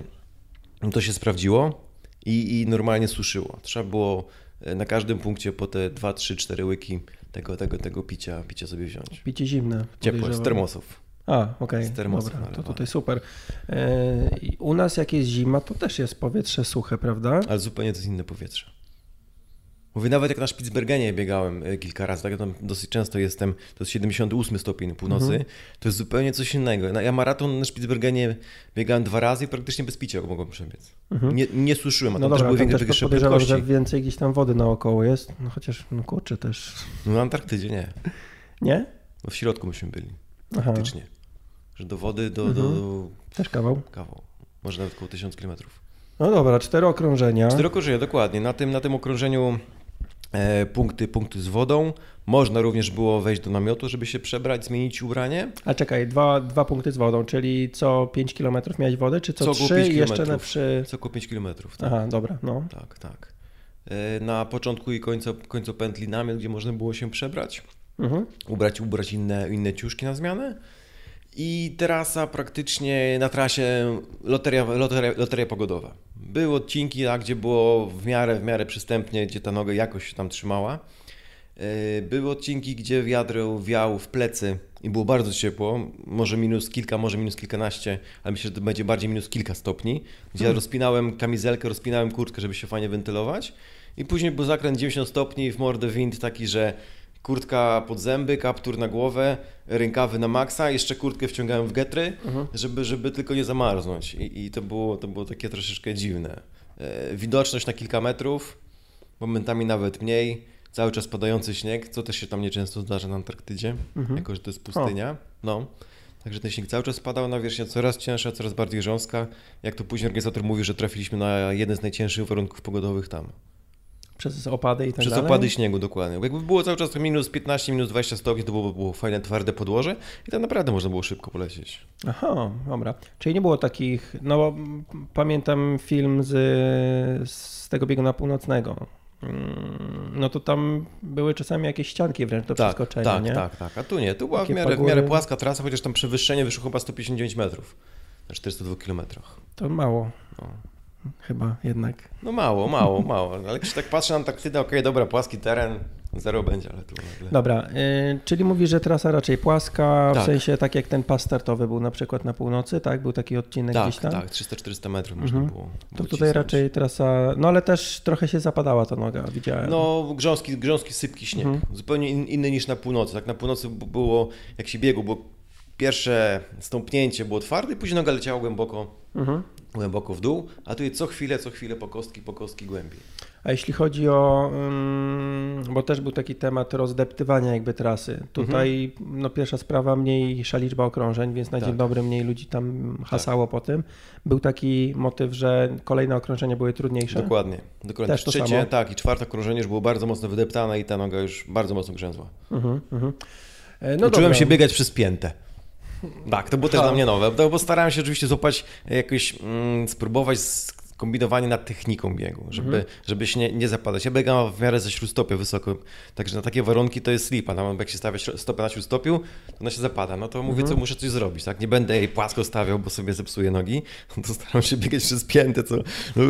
to się sprawdziło i, i normalnie suszyło. Trzeba było e, na każdym punkcie po te 2, 3, 4 łyki tego, tego, tego picia, picia sobie wziąć. Picie zimne. Ciepłe, z termosów. A, okej, dobra, to tutaj super. E, u nas jak jest zima, to też jest powietrze suche, prawda? Ale zupełnie to jest inne powietrze. Mówię, nawet jak na Spitsbergenie biegałem e, kilka razy, tak ja tam dosyć często jestem, to jest 78 stopień północy, Mhm. to jest zupełnie coś innego. Ja maraton na Spitsbergenie biegałem dwa razy i praktycznie bez picia mogłem przebiec. Mhm. Nie, nie suszyłem, a No tam też dobra, były tam większe, też podejrzewam, że więcej gdzieś tam wody naokoło jest, no chociaż, no kurczę też, No na Antarktydzie nie, nie? bo w środku myśmy byli, Aha, faktycznie. Że do wody, do, Mhm. do też kawał. kawał, może nawet około 1000 kilometrów. No dobra, cztery okrążenia. Cztery okrążenia, dokładnie. Na tym, na tym okrążeniu e, punkty, punkty z wodą. Można również było wejść do namiotu, żeby się przebrać, zmienić ubranie. A czekaj, dwa, dwa punkty z wodą, czyli co 5 km miałeś wodę, czy co, Co około 3 pięć i jeszcze na przy... Co około 5 kilometrów. Tak, Aha, dobra, no. tak. tak. E, na początku i końcu, końcu pętli namiot, gdzie można było się przebrać, Mhm. ubrać, ubrać inne, inne ciuszki na zmianę. I trasa praktycznie na trasie loteria, loteria, loteria pogodowa. Były odcinki, tak, gdzie było w miarę, w miarę przystępnie, gdzie ta noga jakoś się tam trzymała. Yy, Były odcinki, gdzie wiatr wiał w plecy i było bardzo ciepło, może minus kilka, może minus kilkanaście, ale myślę, że to będzie bardziej minus kilka stopni, gdzie ja rozpinałem kamizelkę, rozpinałem kurtkę, żeby się fajnie wentylować i później był zakręt 90 stopni w mordę wind taki, że kurtka pod zęby, kaptur na głowę, rękawy na maksa, jeszcze kurtkę wciągałem w getry, Mhm. żeby, żeby tylko nie zamarznąć i, i to, było, to było takie troszeczkę dziwne. E, Widoczność na kilka metrów, momentami nawet mniej, cały czas padający śnieg, co też się tam nieczęsto zdarza na Antarktydzie, Mhm. jako że to jest pustynia. No. Także ten śnieg cały czas spadał, nawierzchnia coraz cięższa, coraz bardziej grząska. Jak to później organizator mówił, że trafiliśmy na jeden z najcięższych warunków pogodowych tam. Przez opady i tak Przez dalej? opady śniegu, dokładnie. Jakby było cały czas minus 15, minus 20 stopni, to było, było fajne, twarde podłoże i tam naprawdę można było szybko polecieć. Aha, dobra. Czyli nie było takich, no pamiętam film z, z tego bieguna północnego. Mm, No to tam były czasami jakieś ścianki wręcz do Tak, przeskoczenia, tak, nie? tak, tak. A tu nie, tu była w miarę, w miarę płaska trasa, chociaż tam przewyższenie wyszło chyba 159 metrów na 402 kilometrach. To mało. No. Chyba jednak. No mało, mało, mało. Ale jak się tak patrzy na Antarktydę, okej, dobra, płaski teren, zero będzie, ale tu nagle... Dobra, y, czyli mówisz, że trasa raczej płaska, w Tak. sensie tak jak ten pas startowy był na przykład na północy, tak? Był taki odcinek Tak, gdzieś tam? tak, 300-400 metrów można Mhm. było. To tutaj cisnąć. raczej trasa, no ale też trochę się zapadała ta noga, widziałem. No, grząski, grząski sypki śnieg. Mhm. Zupełnie in, inny niż na północy. Tak na północy było, jak się biegło, było pierwsze stąpnięcie było twarde później noga leciała głęboko, Mhm. Głęboko w dół, a tu jest co chwilę, co chwilę po kostki, po kostki głębiej. A jeśli chodzi o, ym, bo też był taki temat rozdeptywania jakby trasy. Tutaj no pierwsza sprawa, mniejsza liczba okrążeń, więc na Mhm. Tak. dzień dobry mniej ludzi tam hasało po tym. Był taki motyw, że kolejne okrążenia były trudniejsze. Dokładnie. Dokładnie. Też to Trzecie, samo? tak, i czwarte okrążenie już było bardzo mocno wydeptane i ta noga już bardzo mocno grzęzła. Mhm, mhm. E, No Uczyłem dobra. się biegać przez piętę. Tak, to było też dla mnie nowe, bo starałem się oczywiście złapać jakoś, mm, spróbować skombinowanie nad techniką biegu, żeby, Mhm. żeby się nie, nie zapadać. Ja biegam w miarę ze śródstopia wysoko, także na takie warunki to jest slipa. Tam jak się stawia stopę na śródstopiu, to ona się zapada. No to mówię, Mhm. co muszę coś zrobić, tak? Nie będę jej płasko stawiał, bo sobie zepsuję nogi. To staram się biegać przez piętę, co no,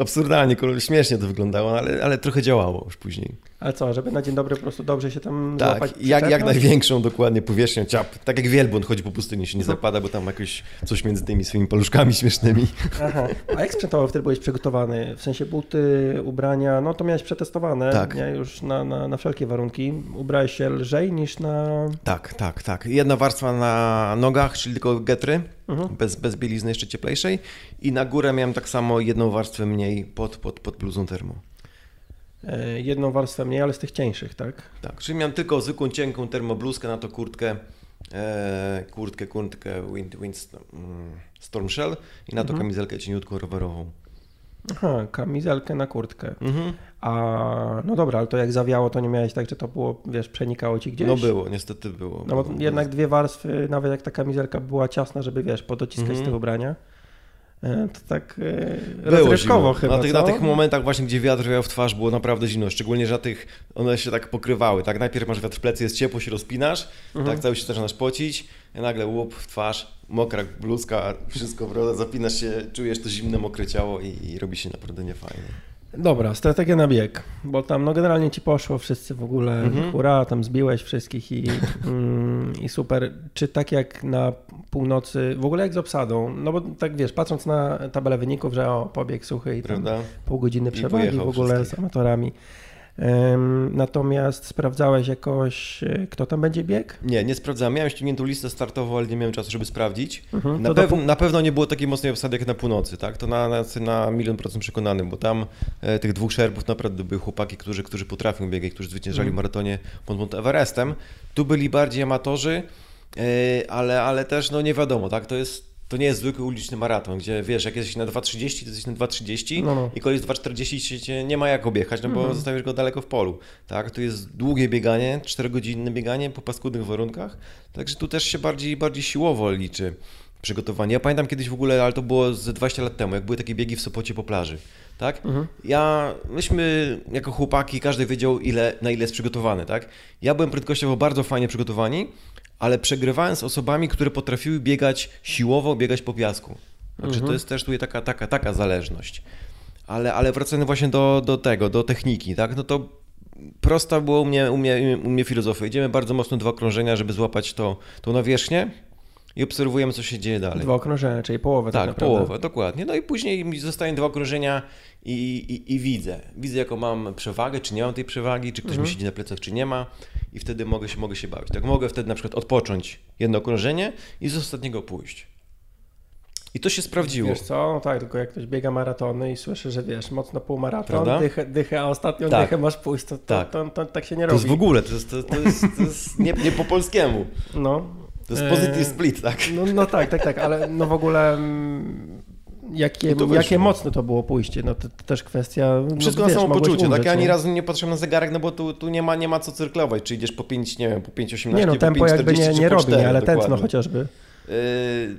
absurdalnie, śmiesznie to wyglądało, no, ale, ale trochę działało już później. Ale co, żeby na dzień dobry po prostu dobrze się tam Tak, złapać jak, jak największą dokładnie powierzchnią ciap. Tak jak wielbłąd chodzi po pustyni, się nie zapada, bo tam jakoś coś między tymi swoimi paluszkami śmiesznymi. Aha. A jak sprzętowo wtedy byłeś przygotowany? W sensie buty, ubrania, no to miałeś przetestowane Tak. nie? już na, na, na wszelkie warunki. Ubrałeś się lżej niż na... Tak, tak, tak. Jedna warstwa na nogach, czyli tylko getry, Mhm. bez, bez bielizny jeszcze cieplejszej i na górę miałem tak samo jedną warstwę mniej pod, pod, pod bluzą termo. E, jedną warstwę mniej, ale z tych cieńszych, tak? Tak, czyli miałem tylko zwykłą, cienką termobluzkę, na to kurtkę, e, kurtkę, kurtkę wind, wind, mm, Storm Shell i na to Mhm. kamizelkę cieniutką rowerową. Aha, kamizelkę na kurtkę. Mhm. A no dobra, ale to jak zawiało, to nie miałeś tak, że to było, wiesz, przenikało ci gdzieś? No było, niestety było. No bo jednak dwie warstwy, nawet jak ta kamizelka była ciasna, żeby wiesz, podociskać Mhm. z tych ubrania, to tak e, Było rozrywkowo zimno. chyba, na, tych, na tych momentach właśnie, gdzie wiatr wiał w twarz, było naprawdę zimno. Szczególnie, że na tych one się tak pokrywały. Tak, najpierw masz wiatr w plecy, jest ciepło, się rozpinasz, Mhm. tak cały się zaczynasz pocić, i nagle łup w twarz, mokra bluzka, wszystko, prawda, zapinasz się, czujesz to zimne, mokre ciało i, i robi się naprawdę niefajnie. Dobra, strategia na bieg, bo tam no generalnie ci poszło, wszyscy w ogóle Mhm. hurra, tam zbiłeś wszystkich i, mm, i super. Czy tak jak na północy, w ogóle jak z obsadą, no bo tak wiesz, patrząc na tabelę wyników, że o, pobieg suchy i tam Prawda? pół godziny przewagi w ogóle z wszystkich. amatorami. Natomiast sprawdzałeś jakoś, e, kto tam będzie bieg? Nie, nie sprawdzałem. Miałem ściągniętą listę startową, ale nie miałem czasu, żeby sprawdzić. Mhm, Na, do pew- na pewno nie było takiej mocnej obsady jak na północy, tak? To na, na, na milion procent przekonany, bo tam e, tych dwóch szerpów naprawdę były chłopaki, którzy, którzy potrafią biegać, którzy zwyciężali Mhm. w maratonie pod Mount Everestem. Tu byli bardziej amatorzy, e, ale, ale też no nie wiadomo, tak? To jest to nie jest zwykły uliczny maraton, gdzie wiesz, jak jesteś na 2.30, to jesteś na 2.30 No, no. i koleś 2.40 się cię nie ma jak objechać, no bo Mhm. zostawisz go daleko w polu. Tak? Tu jest długie bieganie, 4-godzinne bieganie po paskudnych warunkach, także tu też się bardziej, bardziej siłowo liczy przygotowanie. Ja pamiętam kiedyś w ogóle, ale to było z 20 lat temu, jak były takie biegi w Sopocie po plaży. Tak? Mhm. Ja, myśmy jako chłopaki, każdy wiedział ile, na ile jest przygotowany, tak? Ja byłem prędkościowo bardzo fajnie przygotowani, ale przegrywałem z osobami, które potrafiły biegać siłowo, biegać po piasku. Także Mhm. to jest też tutaj taka, taka, taka zależność. Ale, ale wracając właśnie do, do tego, do techniki, tak? No to prosta była u mnie, u mnie, u mnie filozofia. Idziemy bardzo mocno dwa krążenia, żeby złapać to, tą nawierzchnię i obserwujemy, co się dzieje dalej. Dwa okrążenia, czyli połowę tak, Tak, połowę, dokładnie. No i później mi zostają dwa okrążenia i, i, i widzę. Widzę, jaką mam przewagę, czy nie mam tej przewagi, czy ktoś Mhm. mi siedzi na plecach, czy nie ma. I wtedy mogę się, mogę się bawić. Tak, mogę wtedy na przykład odpocząć jedno okrążenie i z ostatniego pójść. I to się sprawdziło. Wiesz co, no tak, tylko jak ktoś biega maratony i słyszy, że wiesz, mocno półmaraton, dychę, dychę, a ostatnią Tak. dychę masz pójść, to, to, Tak. to, to, tak się nie To robi. jest w ogóle, to jest, to, to jest, to jest nie, nie po polskiemu. No. To jest positive split, tak? No, no tak, tak, tak, ale no w ogóle mm, jakie, jakie mocne to było pójście. No to, to też kwestia. No, Wszystko wiesz, na samopoczucie, mogłeś tak? Ja ani nie? razu nie patrzyłem na zegarek, no bo tu, tu nie, ma, nie ma co cyrklować, czy idziesz po 5, nie wiem, po 5,18, Nie no, po tempo 5,40, jakby nie, nie robi, 4, nie, ale tętno chociażby. Yy,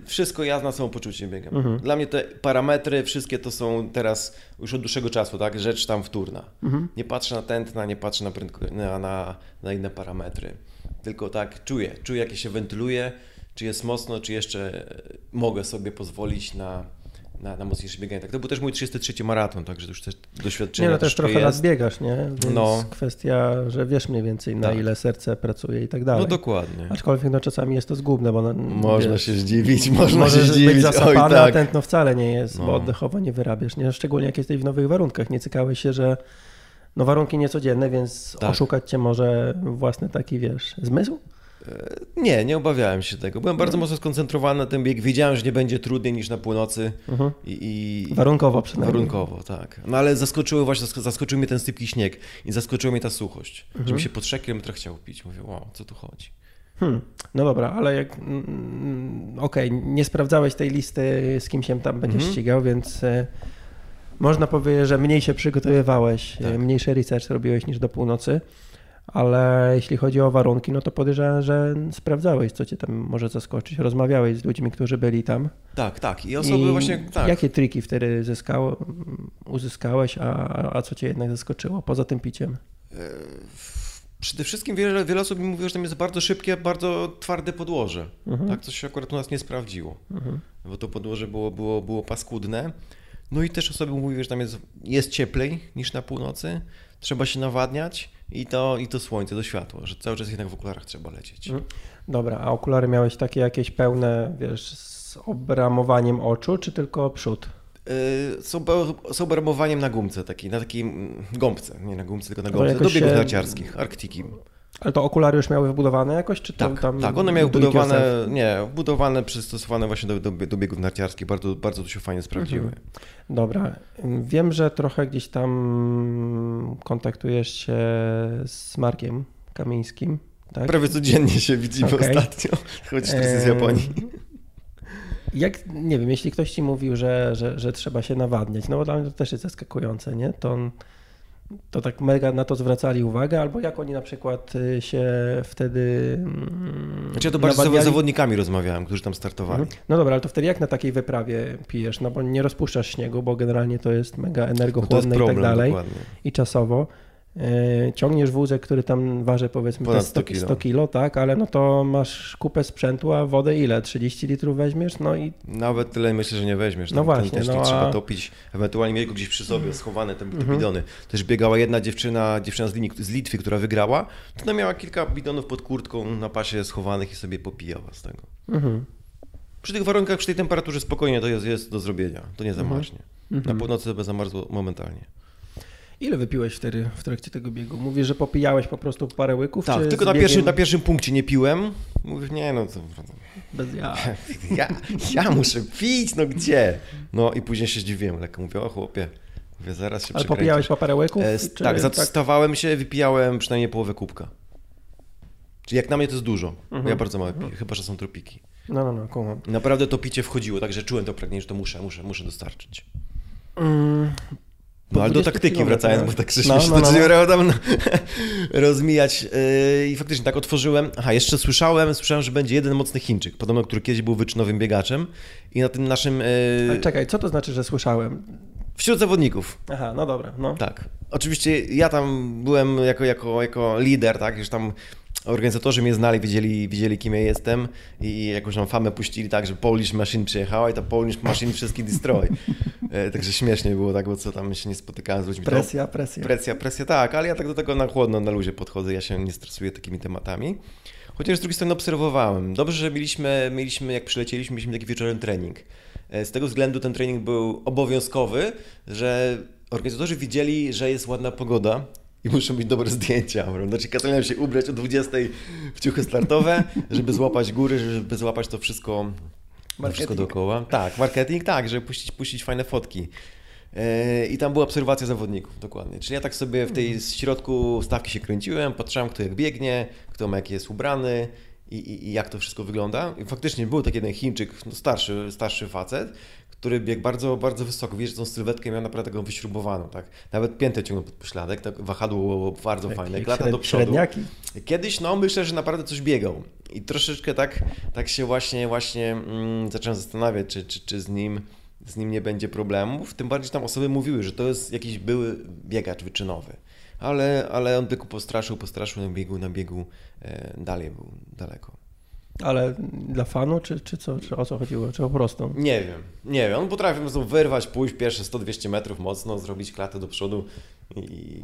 wszystko ja na samopoczucie biegam. Mhm. Dla mnie te parametry, wszystkie to są teraz już od dłuższego czasu, tak? Rzecz tam wtórna. Mhm. Nie patrzę na tętna, nie patrzę na, prędko, na, na, na inne parametry. Tylko tak czuję, czuję jak się wentyluje, czy jest mocno, czy jeszcze mogę sobie pozwolić na, na, na mocniejsze bieganie. Tak, to był też mój 33 maraton, także już też doświadczenie Nie no, też trochę lat jest. biegasz, nie? Więc No. kwestia, że wiesz mniej więcej na Tak. ile serce pracuje i tak dalej. No dokładnie. Aczkolwiek no czasami jest to zgubne, bo no, Można wiesz, się zdziwić, można Możesz się zdziwić. być Oj, zasapany, a tak. tętno wcale nie jest, bo No. oddechowo nie wyrabiasz. Nie? Szczególnie jak jesteś w nowych warunkach. Nie cykałeś się, że no warunki niecodzienne, więc Tak. oszukać cię może własny taki, wiesz, zmysł? Nie, nie obawiałem się tego. Byłem bardzo mocno skoncentrowany na tym bieg. Wiedziałem, że nie będzie trudniej niż na północy Mhm. i, i Warunkowo przynajmniej. warunkowo, tak. No ale zaskoczyły właśnie, zask- zaskoczył mnie ten sypki śnieg i zaskoczyła mnie ta suchość. Mhm. Żebym się po 3 km chciał pić. Mówię, wow, co tu chodzi? Hmm. No dobra, ale jak. mm, Okej, nie sprawdzałeś tej listy, z kim się tam będziesz Mhm. ścigał, więc e, można powiedzieć, że mniej się przygotowywałeś, Tak. e, mniejszy research robiłeś niż do północy. Ale jeśli chodzi o warunki, no to podejrzewam, że sprawdzałeś, co cię tam może zaskoczyć. Rozmawiałeś z ludźmi, którzy byli tam. Tak, tak. I osoby I właśnie, tak. Jakie triki wtedy zyskało, uzyskałeś, a, a co cię jednak zaskoczyło poza tym piciem? E, Przede wszystkim wiele, wiele osób mi mówiło, że tam jest bardzo szybkie, bardzo twarde podłoże. Mhm. Tak, co się akurat u nas nie sprawdziło. Mhm. bo to podłoże było, było, było paskudne. No i też osoby mówiły, że tam jest, jest cieplej niż na północy, trzeba się nawadniać i to, i to słońce, to światło, że cały czas jednak w okularach trzeba lecieć. Mhm. Dobra, a okulary miałeś takie jakieś pełne, wiesz, z obramowaniem oczu, czy tylko przód? Yy, Z, ob- z obramowaniem na gumce takiej, na takiej mm, gąbce, nie na gumce, tylko na gąbce, do biegów się- narciarskich, Arktiki. Ale to okulary już miały wbudowane jakoś, czy Tak, tam... tak, one miały do it budowane, yourself? nie, budowane, przystosowane właśnie do, do, do biegów narciarskich, bardzo, bardzo to się fajnie sprawdziły. Mhm. Dobra, wiem, że trochę gdzieś tam kontaktujesz się z Markiem Kamińskim, tak? Prawie codziennie się widzimy Okej. ostatnio, chociaż to jest z Japonii. Jak, nie wiem, jeśli ktoś ci mówił, że, że, że trzeba się nawadniać, no bo dla mnie to też jest zaskakujące, nie? To, on- to tak mega na to zwracali uwagę, albo jak oni na przykład y, się wtedy mm, Znaczy ja to bardziej z zawodnikami rozmawiałem, którzy tam startowali. Mhm. No dobra, ale to wtedy jak na takiej wyprawie pijesz? No bo nie rozpuszczasz śniegu, bo generalnie to jest mega No energochłonne i problem tak dalej. dokładnie. I czasowo. E, Ciągniesz wózek, który tam waży powiedzmy te Ponad 100, 100 kilo. 100 kilo, tak, ale no to masz kupę sprzętu, a wodę ile? 30 litrów weźmiesz? No i Nawet tyle myślę, że nie weźmiesz. No Tam- właśnie, Tam też no a- trzeba topić, ewentualnie mieć go gdzieś przy sobie, schowane te, te Mhm. bidony. Też biegała jedna dziewczyna, dziewczyna z, Linii, z Litwy, która wygrała. To ona miała kilka bidonów pod kurtką na pasie schowanych i sobie popijała z tego. mhm. Przy tych warunkach, przy tej temperaturze spokojnie to jest, jest do zrobienia. To nie Mhm. zamarznie. Na północy by zamarzło momentalnie. Ile wypiłeś wtedy w trakcie tego biegu? Mówisz, że popijałeś po prostu parę łyków? Tak, tylko na biegiem pierwszym, na pierwszym punkcie nie piłem. Mówię, nie no, to, Bez ja. ja, ja muszę pić, no gdzie? No i później się zdziwiłem, lekko mówię, o chłopie, mówię, zaraz się Ale przekręcisz. popijałeś po parę łyków? E, czy tak, zastawałem się, wypijałem przynajmniej połowę kubka. Czyli jak na mnie to jest dużo, Mhm. ja bardzo mało piję, chyba że są tropiki. No, no, no, kumam. Naprawdę to picie wchodziło, także czułem to pragnienie, że to muszę, muszę, muszę dostarczyć. Mm, No ale do 20 taktyki wracając, bo tak No, żeśmy się no, no, no. no. tam rozmijać. Yy, I faktycznie tak otworzyłem. Aha, jeszcze słyszałem, słyszałem, że będzie jeden mocny Chińczyk, podobno, który kiedyś był wyczynowym biegaczem. I na tym naszym. Ale Yy, czekaj, co to znaczy, że słyszałem? wśród zawodników. Aha, no dobra, no. Tak. Oczywiście ja tam byłem jako, jako, jako lider, tak, już tam organizatorzy mnie znali, wiedzieli, wiedzieli kim ja jestem i jakąś tam famę puścili tak, że Polish Machine przyjechała i ta Polish Machine wszystkich destroy. E, także śmiesznie było tak, bo co tam się nie spotykałem z ludźmi. To- Presja, presja. Presja, presja, tak, ale ja tak do tego na chłodno, na luzie podchodzę, ja się nie stresuję takimi tematami. Chociaż z drugiej strony obserwowałem. Dobrze, że mieliśmy, mieliśmy jak przylecieliśmy, mieliśmy taki wieczorem trening. E, Z tego względu ten trening był obowiązkowy, że organizatorzy widzieli, że jest ładna pogoda i muszą być dobre zdjęcia. Znaczy kazali nam się ubrać o 20 w ciuchy startowe, żeby złapać góry, żeby złapać to wszystko, wszystko dookoła. Tak, marketing, tak, żeby puścić, puścić fajne fotki. E, I tam była obserwacja zawodników, dokładnie. Czyli ja tak sobie w tej środku stawki się kręciłem, patrzyłem, kto jak biegnie, kto ma jaki jest ubrany i, i, i jak to wszystko wygląda. I faktycznie był taki jeden Chińczyk, no starszy, starszy facet, który biegł bardzo, bardzo wysoko. Wiesz, że tą sylwetkę miał naprawdę taką wyśrubowaną, tak? Nawet piętę ciągnął pod pośladek, tak? wahadło było bardzo fajne, klata do przodu. Średniaki. Kiedyś, no myślę, że naprawdę coś biegał i troszeczkę tak, tak się właśnie, właśnie mm, zacząłem zastanawiać, czy, czy, czy z nim z nim nie będzie problemów, tym bardziej tam osoby mówiły, że to jest jakiś były biegacz wyczynowy. Ale, ale on tylko postraszył, postraszył na biegu, na biegu e, dalej był daleko. Ale dla fanu, czy, czy co? Czy o co chodziło? Czy po prostu? Nie wiem, nie wiem. On potrafi po prostu wyrwać, pójść pierwsze 100-200 metrów mocno, zrobić klatę do przodu i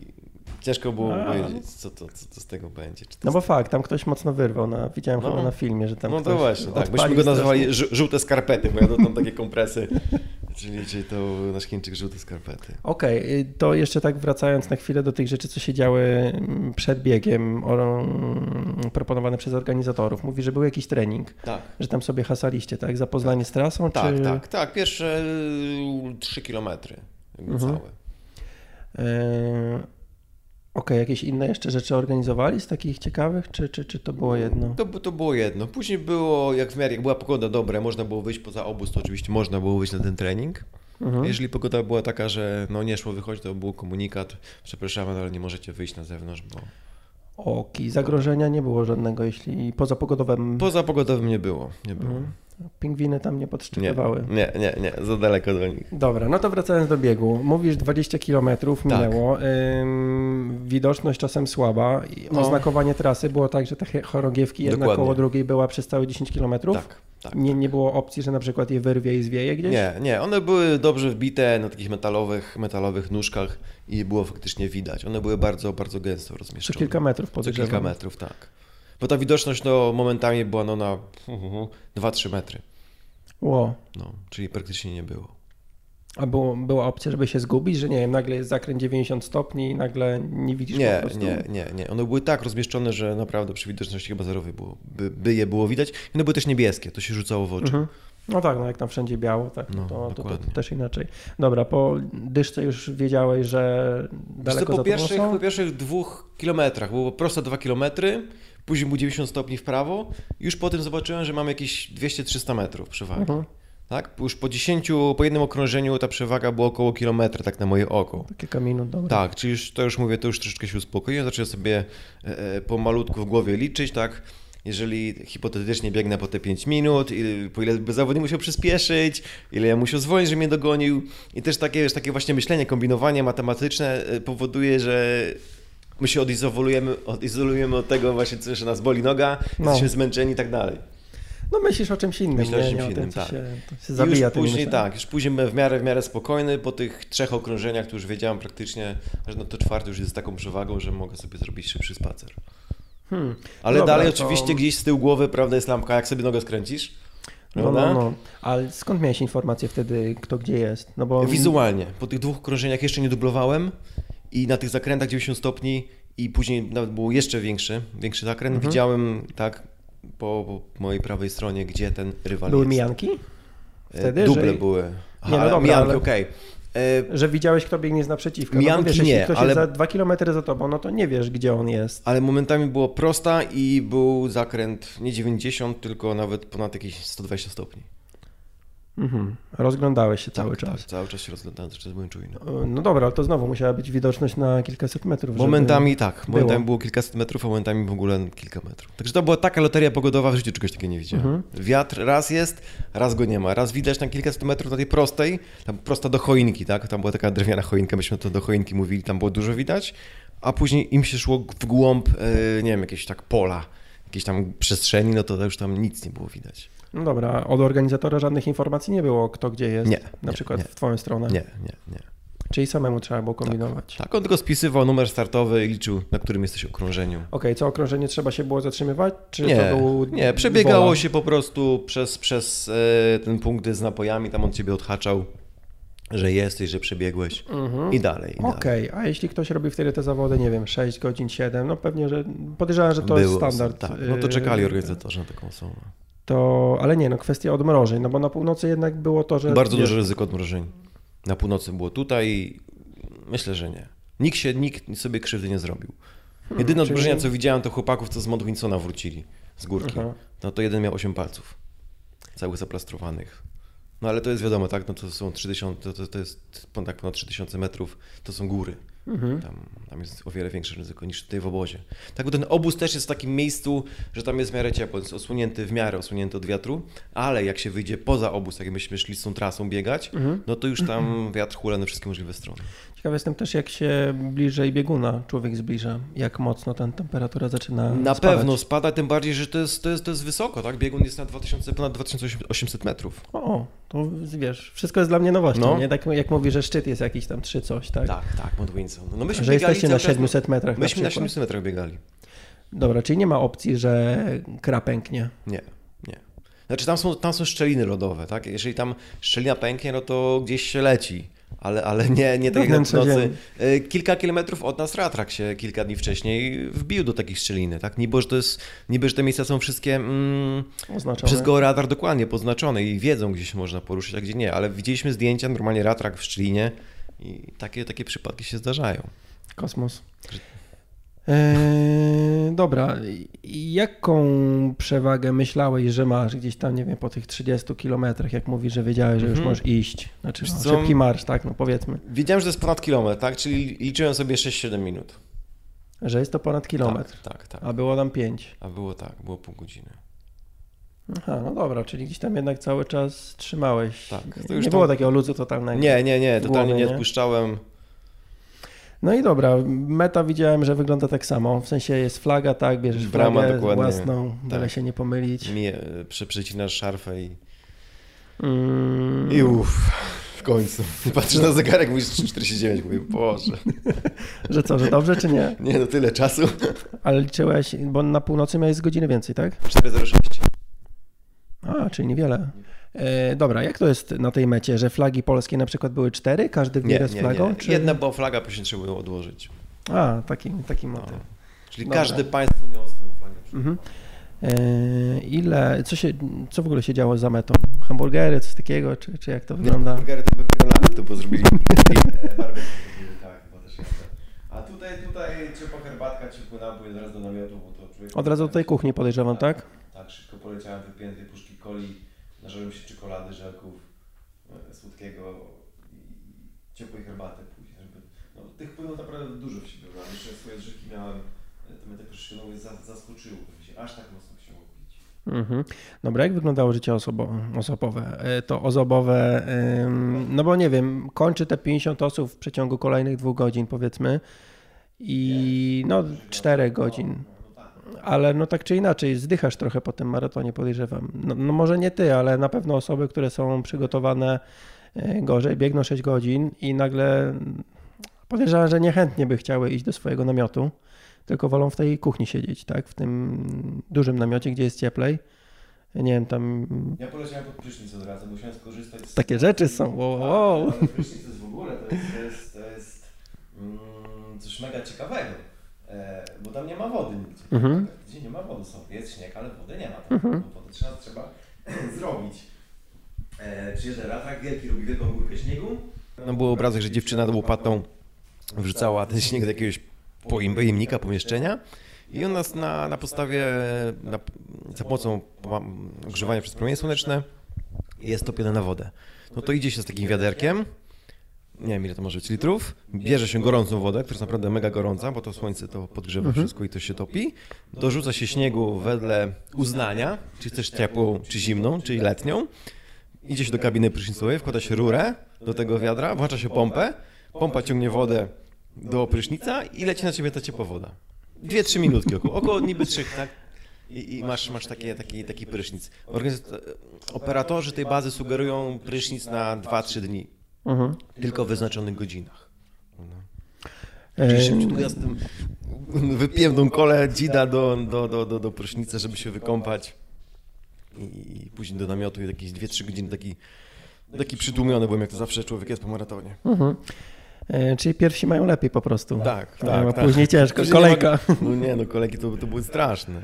ciężko było A. powiedzieć, co, to, co to z tego będzie. No bo fakt, tam ktoś mocno wyrwał. Na, widziałem No. chyba na filmie, że tam no to właśnie, tak. Myśmy go nazywali żółte skarpety, bo ja to tam takie kompresy. Czyli, czyli to nasz Chińczyk żółte skarpety. Okej, y, to jeszcze tak wracając na chwilę do tych rzeczy, co się działy mm, przed biegiem, o, mm, proponowane przez organizatorów. Mówi, że był jakiś trening, Tak. że tam sobie hasaliście, tak? Zapoznanie z trasą, Tak, czy... tak, tak. Pierwsze 3 kilometry jakby Mhm. całe. E, Okej, jakieś inne jeszcze rzeczy organizowali z takich ciekawych, czy, czy, czy to było jedno? To, to było jedno. Później było, jak w miarę, jak była pogoda dobra, można było wyjść poza obóz, to oczywiście można było wyjść na ten trening. Mhm. Jeżeli pogoda była taka, że no nie szło wychodzić, to był komunikat, przepraszamy, ale nie możecie wyjść na zewnątrz, bo Oki, zagrożenia nie było żadnego, jeśli poza pogodowym poza pogodowym nie było. Nie było. Mhm. pingwiny tam nie Nie, podszczypywały. nie, nie, nie, za daleko do nich. Dobra, no to wracając do biegu. Mówisz 20 km minęło, ym, widoczność czasem słaba, No. oznakowanie trasy było tak, że te chorągiewki jedna Dokładnie. koło drugiej była przez całe 10 km. Tak, tak. Nie, nie było opcji, że na przykład je wyrwie i zwieje gdzieś? Nie, nie, one były dobrze wbite na takich metalowych, metalowych nóżkach i było faktycznie widać. One były bardzo, bardzo gęsto Co rozmieszczone. kilka metrów Co podejrzewam. kilka metrów, tak. Bo ta widoczność no, momentami była no, na 2-3 metry. Ło. No, czyli praktycznie nie było. A było, była opcja, żeby się zgubić, że nie wiem, nagle jest zakręt 90 stopni i nagle nie widzisz po Nie, prostu? nie, nie, nie. One były tak rozmieszczone, że naprawdę przy widoczności chyba zerowej było, by, by je było widać. I one były też niebieskie, to się rzucało w oczy. Mhm. No tak, no jak tam wszędzie biało, tak, No, to, to, to, też inaczej. Dobra, po dyszce już wiedziałeś, że daleko co, za po, pierwszych, są? po pierwszych dwóch kilometrach, było prosto dwa kilometry, później było 90 stopni w prawo, już potem zobaczyłem, że mam jakieś 200-300 metrów przewagi. Mhm. Tak? Już po 10, po jednym okrążeniu ta przewaga była około kilometra, tak na moje oko. Kilka minut, dobra. Tak, czyli już, to już mówię, to już troszeczkę się uspokoiłem, zacząłem sobie e, e, pomalutku w głowie liczyć, tak? Jeżeli hipotetycznie biegnę po te 5 minut, i po ile by zawodnik musiał przyspieszyć, ile ja musiał zwolnić, żeby mnie dogonił. I też takie, wiesz, takie właśnie myślenie, kombinowanie matematyczne e, powoduje, że my się odizolujemy, odizolujemy od tego właśnie, co, że nas boli noga, No. jesteśmy zmęczeni i tak dalej. No myślisz o czymś innym, Myślę o czymś innym, tak. się, to się zabija już później tak, już później w miarę, w miarę spokojny po tych trzech okrążeniach, to już wiedziałem praktycznie, że no to czwarte już jest z taką przewagą, że mogę sobie zrobić szybszy spacer. Hmm. Ale Dobra, dalej to- oczywiście gdzieś z tyłu głowy, prawda, jest lampka, jak sobie nogę skręcisz. No, no, no. Ale skąd miałeś informację wtedy, kto gdzie jest? No bo Wizualnie. Po tych dwóch okrążeniach jeszcze nie dublowałem i na tych zakrętach 90 stopni i później nawet był jeszcze większy, większy zakręt. Mhm. Widziałem tak po, po mojej prawej stronie, gdzie ten rywal były jest. mijanki? E, wtedy, Duble że- były. no ale dobra, mijanki, ale- okej. E, Że widziałeś, kto biegnie z naprzeciwka. Mijanki no, wiesz, jeśli nie, ktoś ale- jest za dwa kilometry za tobą, no to nie wiesz, gdzie on jest. Ale momentami było prosta i był zakręt nie 90, tylko nawet ponad jakieś 120 stopni. Mhm. Rozglądałeś się cały tak, czas. Tak, cały czas się rozglądałem, cały czas byłem czujny. No dobra, ale to znowu musiała być widoczność na kilkaset metrów. Momentami tak, momentami było. było. kilkaset metrów, a momentami w ogóle kilka metrów. Także to była taka loteria pogodowa, w życiu czegoś takiego nie widziałem. Mhm. Wiatr raz jest, raz go nie ma. Raz widać tam kilkaset metrów na tej prostej, tam prosta do choinki, tak? Tam była taka drewniana choinka, myśmy to do choinki mówili, tam było dużo widać, a później im się szło w głąb, e, nie wiem, jakieś tak pola, jakieś tam przestrzeni, no to już tam nic nie było widać. No dobra, od organizatora żadnych informacji nie było, kto gdzie jest. Nie, Na nie, przykład nie. w twoją stronę. Nie, nie, nie. Czyli samemu trzeba było kombinować. Tak, on tylko spisywał numer startowy i liczył, na którym jesteś okrążeniu. Okej, co okrążenie trzeba się było zatrzymywać? Czy Nie, to był nie, przebiegało wola? się po prostu przez, przez e, ten punkt z napojami, tam on ciebie odhaczał, że jesteś, że przebiegłeś Mhm. i dalej. Okej, a jeśli ktoś robi wtedy te zawody, nie wiem, 6 godzin, 7, no pewnie, że podejrzewam, że to jest standard. Tak, no to czekali organizatorzy na taką osobę. To, ale nie, no kwestia odmrożeń, no bo na północy jednak było to, że... Bardzo duże ryzyko odmrożeń. Na północy było tutaj, myślę, że nie. Nikt, się, nikt sobie krzywdy nie zrobił. Jedyne czyli- odmrożenia, co widziałem, to chłopaków, co z Mount Winsona wrócili z górki. Aha. No to jeden miał 8 palców, całych zaplastrowanych. No ale to jest wiadomo, tak, no to są 3000, to, to, to jest ponad, ponad 3000 metrów, to są góry. Mhm. Tam, tam jest o wiele większe ryzyko niż tutaj w obozie. Tak, bo ten obóz też jest w takim miejscu, że tam jest w miarę ciepło, jest osłonięty w miarę osłonięty od wiatru, ale jak się wyjdzie poza obóz, jak myśmy szli z tą trasą biegać, Mhm. no to już tam wiatr hula na wszystkie możliwe strony. Ciekaw jestem też, jak się bliżej bieguna człowiek zbliża, jak mocno ta temperatura zaczyna Na spadać. pewno spada, tym bardziej, że to jest, to jest, to jest wysoko, tak? Biegun jest na 2000, ponad 2800 metrów. O, to wiesz, wszystko jest dla mnie nowością, No. nie? Tak jak mówi, że szczyt jest jakiś tam trzy coś, tak? Tak, tak, Mount Winson. No myśmy Że jesteście na cały czas- 700 metrach na Myśmy na przykład. 700 metrach biegali. Dobra, czyli nie ma opcji, że kra pęknie. Nie, nie. Znaczy tam są, tam są szczeliny lodowe, tak? Jeżeli tam szczelina pęknie, no to gdzieś się leci. Ale, ale nie, nie tak jak Wewnątrz nocy. Y, Kilka kilometrów od nas Ratrak się kilka dni wcześniej wbił do takich szczeliny, tak? Niby, że to jest, niby, że te miejsca są wszystkie mm, Oznaczone. przez georadar dokładnie poznaczone i wiedzą, gdzie się można poruszyć, a gdzie nie. Ale widzieliśmy zdjęcia, normalnie Ratrak w szczelinie i takie, takie przypadki się zdarzają. Kosmos. Eee, dobra, jaką przewagę myślałeś, że masz gdzieś tam, nie wiem, po tych 30 kilometrach, jak mówisz, że wiedziałeś, że już Mhm. możesz iść? Znaczy, no, szybki marsz, tak, no powiedzmy, Wiedziałem, że to jest ponad kilometr, tak? Czyli liczyłem sobie 6-7 minut. że jest to ponad kilometr, Tak, tak, tak. a było tam 5. A było tak, było pół godziny. Aha, no dobra, czyli gdzieś tam jednak cały czas trzymałeś. Tak, to nie już było tam- takiego luzu totalnego. Nie, nie, nie, totalnie głowie, nie nie? odpuszczałem. No i dobra, meta widziałem, że wygląda tak samo. W sensie jest flaga, tak, bierzesz Brama, flagę dokładnie. własną, byle Tak. się nie pomylić. Mi e, prze, przecinasz szarfę i... Mm, I uff, w końcu. Patrzę na zegarek, mówisz 3,49, mówię, Boże. Że co, że dobrze czy nie? Nie, no tyle czasu. Ale liczyłeś, bo na północy miałeś z godziny więcej, tak? 4,06. A, czyli niewiele. E, dobra, jak to jest na tej mecie, że flagi polskie na przykład były cztery, każdy Nie, w z nie, flagą? nie. Czy... Jedna była flaga, później trzeba było odłożyć. A, taki, taki No. motyw. Czyli Dobra. każde państwo miało swoją flagę. Mhm. E, ile, co, się, co w ogóle się działo za metą? Hamburgery, coś takiego, czy, czy jak to wygląda? Burgery to były granady, to bo zrobili tak. A tutaj, tutaj ciepła herbatka, ciepły napój, zaraz do namiotu, bo to człowiek... Od razu do tej kuchni podejrzewam, tak? Tak, szybko poleciałem, dwie puszki coli, nażarłem się czekolady, żelków, e, słodkiego i ciepłej herbaty później, żeby... No, tych płynów naprawdę dużo w siebie brałem. Jeszcze swoje drzewki miałem, to mnie tak no, za- zaskoczyło, że się aż tak mocno chciało pić. Mhm. Dobra, jak wyglądało życie osobo, osobowe? E, To ozobowe, ym, no bo nie wiem, kończy te 50 osób w przeciągu kolejnych dwóch godzin powiedzmy i no 4 godzin. Ale no tak czy inaczej, zdychasz trochę po tym maratonie, podejrzewam. No, no może nie ty, ale na pewno osoby, które są przygotowane e, gorzej, biegną 6 godzin i nagle mm, podejrzewam, że niechętnie by chciały iść do swojego namiotu, tylko wolą w tej kuchni siedzieć, tak? W tym dużym namiocie, gdzie jest cieplej. Nie wiem, tam Ja poleciałem pod prysznic od razu, musiałem skorzystać z... takie rzeczy są. Wow, Tak, wow. ale prysznic to jest w ogóle, to jest, to jest, to jest mm, coś mega ciekawego, e, bo tam nie ma wody nigdzie. Mhm. Gdzie nie ma wody są, jest śnieg, ale wody nie ma. Tam. Mhm. Bo Wodę trzeba, trzeba zrobić. E, przyjeżdża ratrak wielki, robi wielką górkę śniegu. No był obrazek, że dziewczyna łopatą wrzucała ten śnieg do jakiegoś pojemnika, pomieszczenia i on nas na, na podstawie, na, za pomocą ogrzewania przez promienie słoneczne jest topione na wodę. No to idzie się z takim wiaderkiem, nie wiem ile to może być litrów, bierze się gorącą wodę, która jest naprawdę mega gorąca, bo to słońce to podgrzewa wszystko i to się topi, dorzuca się śniegu wedle uznania, czy chcesz ciepłą, czy zimną, czy letnią, idzie się do kabiny prysznicowej, wkłada się rurę do tego wiadra, włącza się pompę, pompa ciągnie wodę do prysznica i leci na ciebie ta ciepła woda. Dwie, trzy minutki około, około niby trzech, tak? I, i masz, masz takie, taki, taki prysznic. Organiz- Operatorzy tej bazy sugerują prysznic na 2-3 dni, Mhm. tylko w wyznaczonych godzinach. E, Czyli tym wypiłem tą kolę dzida do, do, do, do, do prysznica, żeby się wykąpać i, później do namiotu i jakieś 2-3 godziny taki, taki przytłumiony byłem, jak to zawsze człowiek jest po maratonie. Mhm. E, Czyli pierwsi mają lepiej po prostu. Tak, A tak, tak. Później ciężko, Później kolejka. nie ma- No nie, no kolejki to, to były straszne.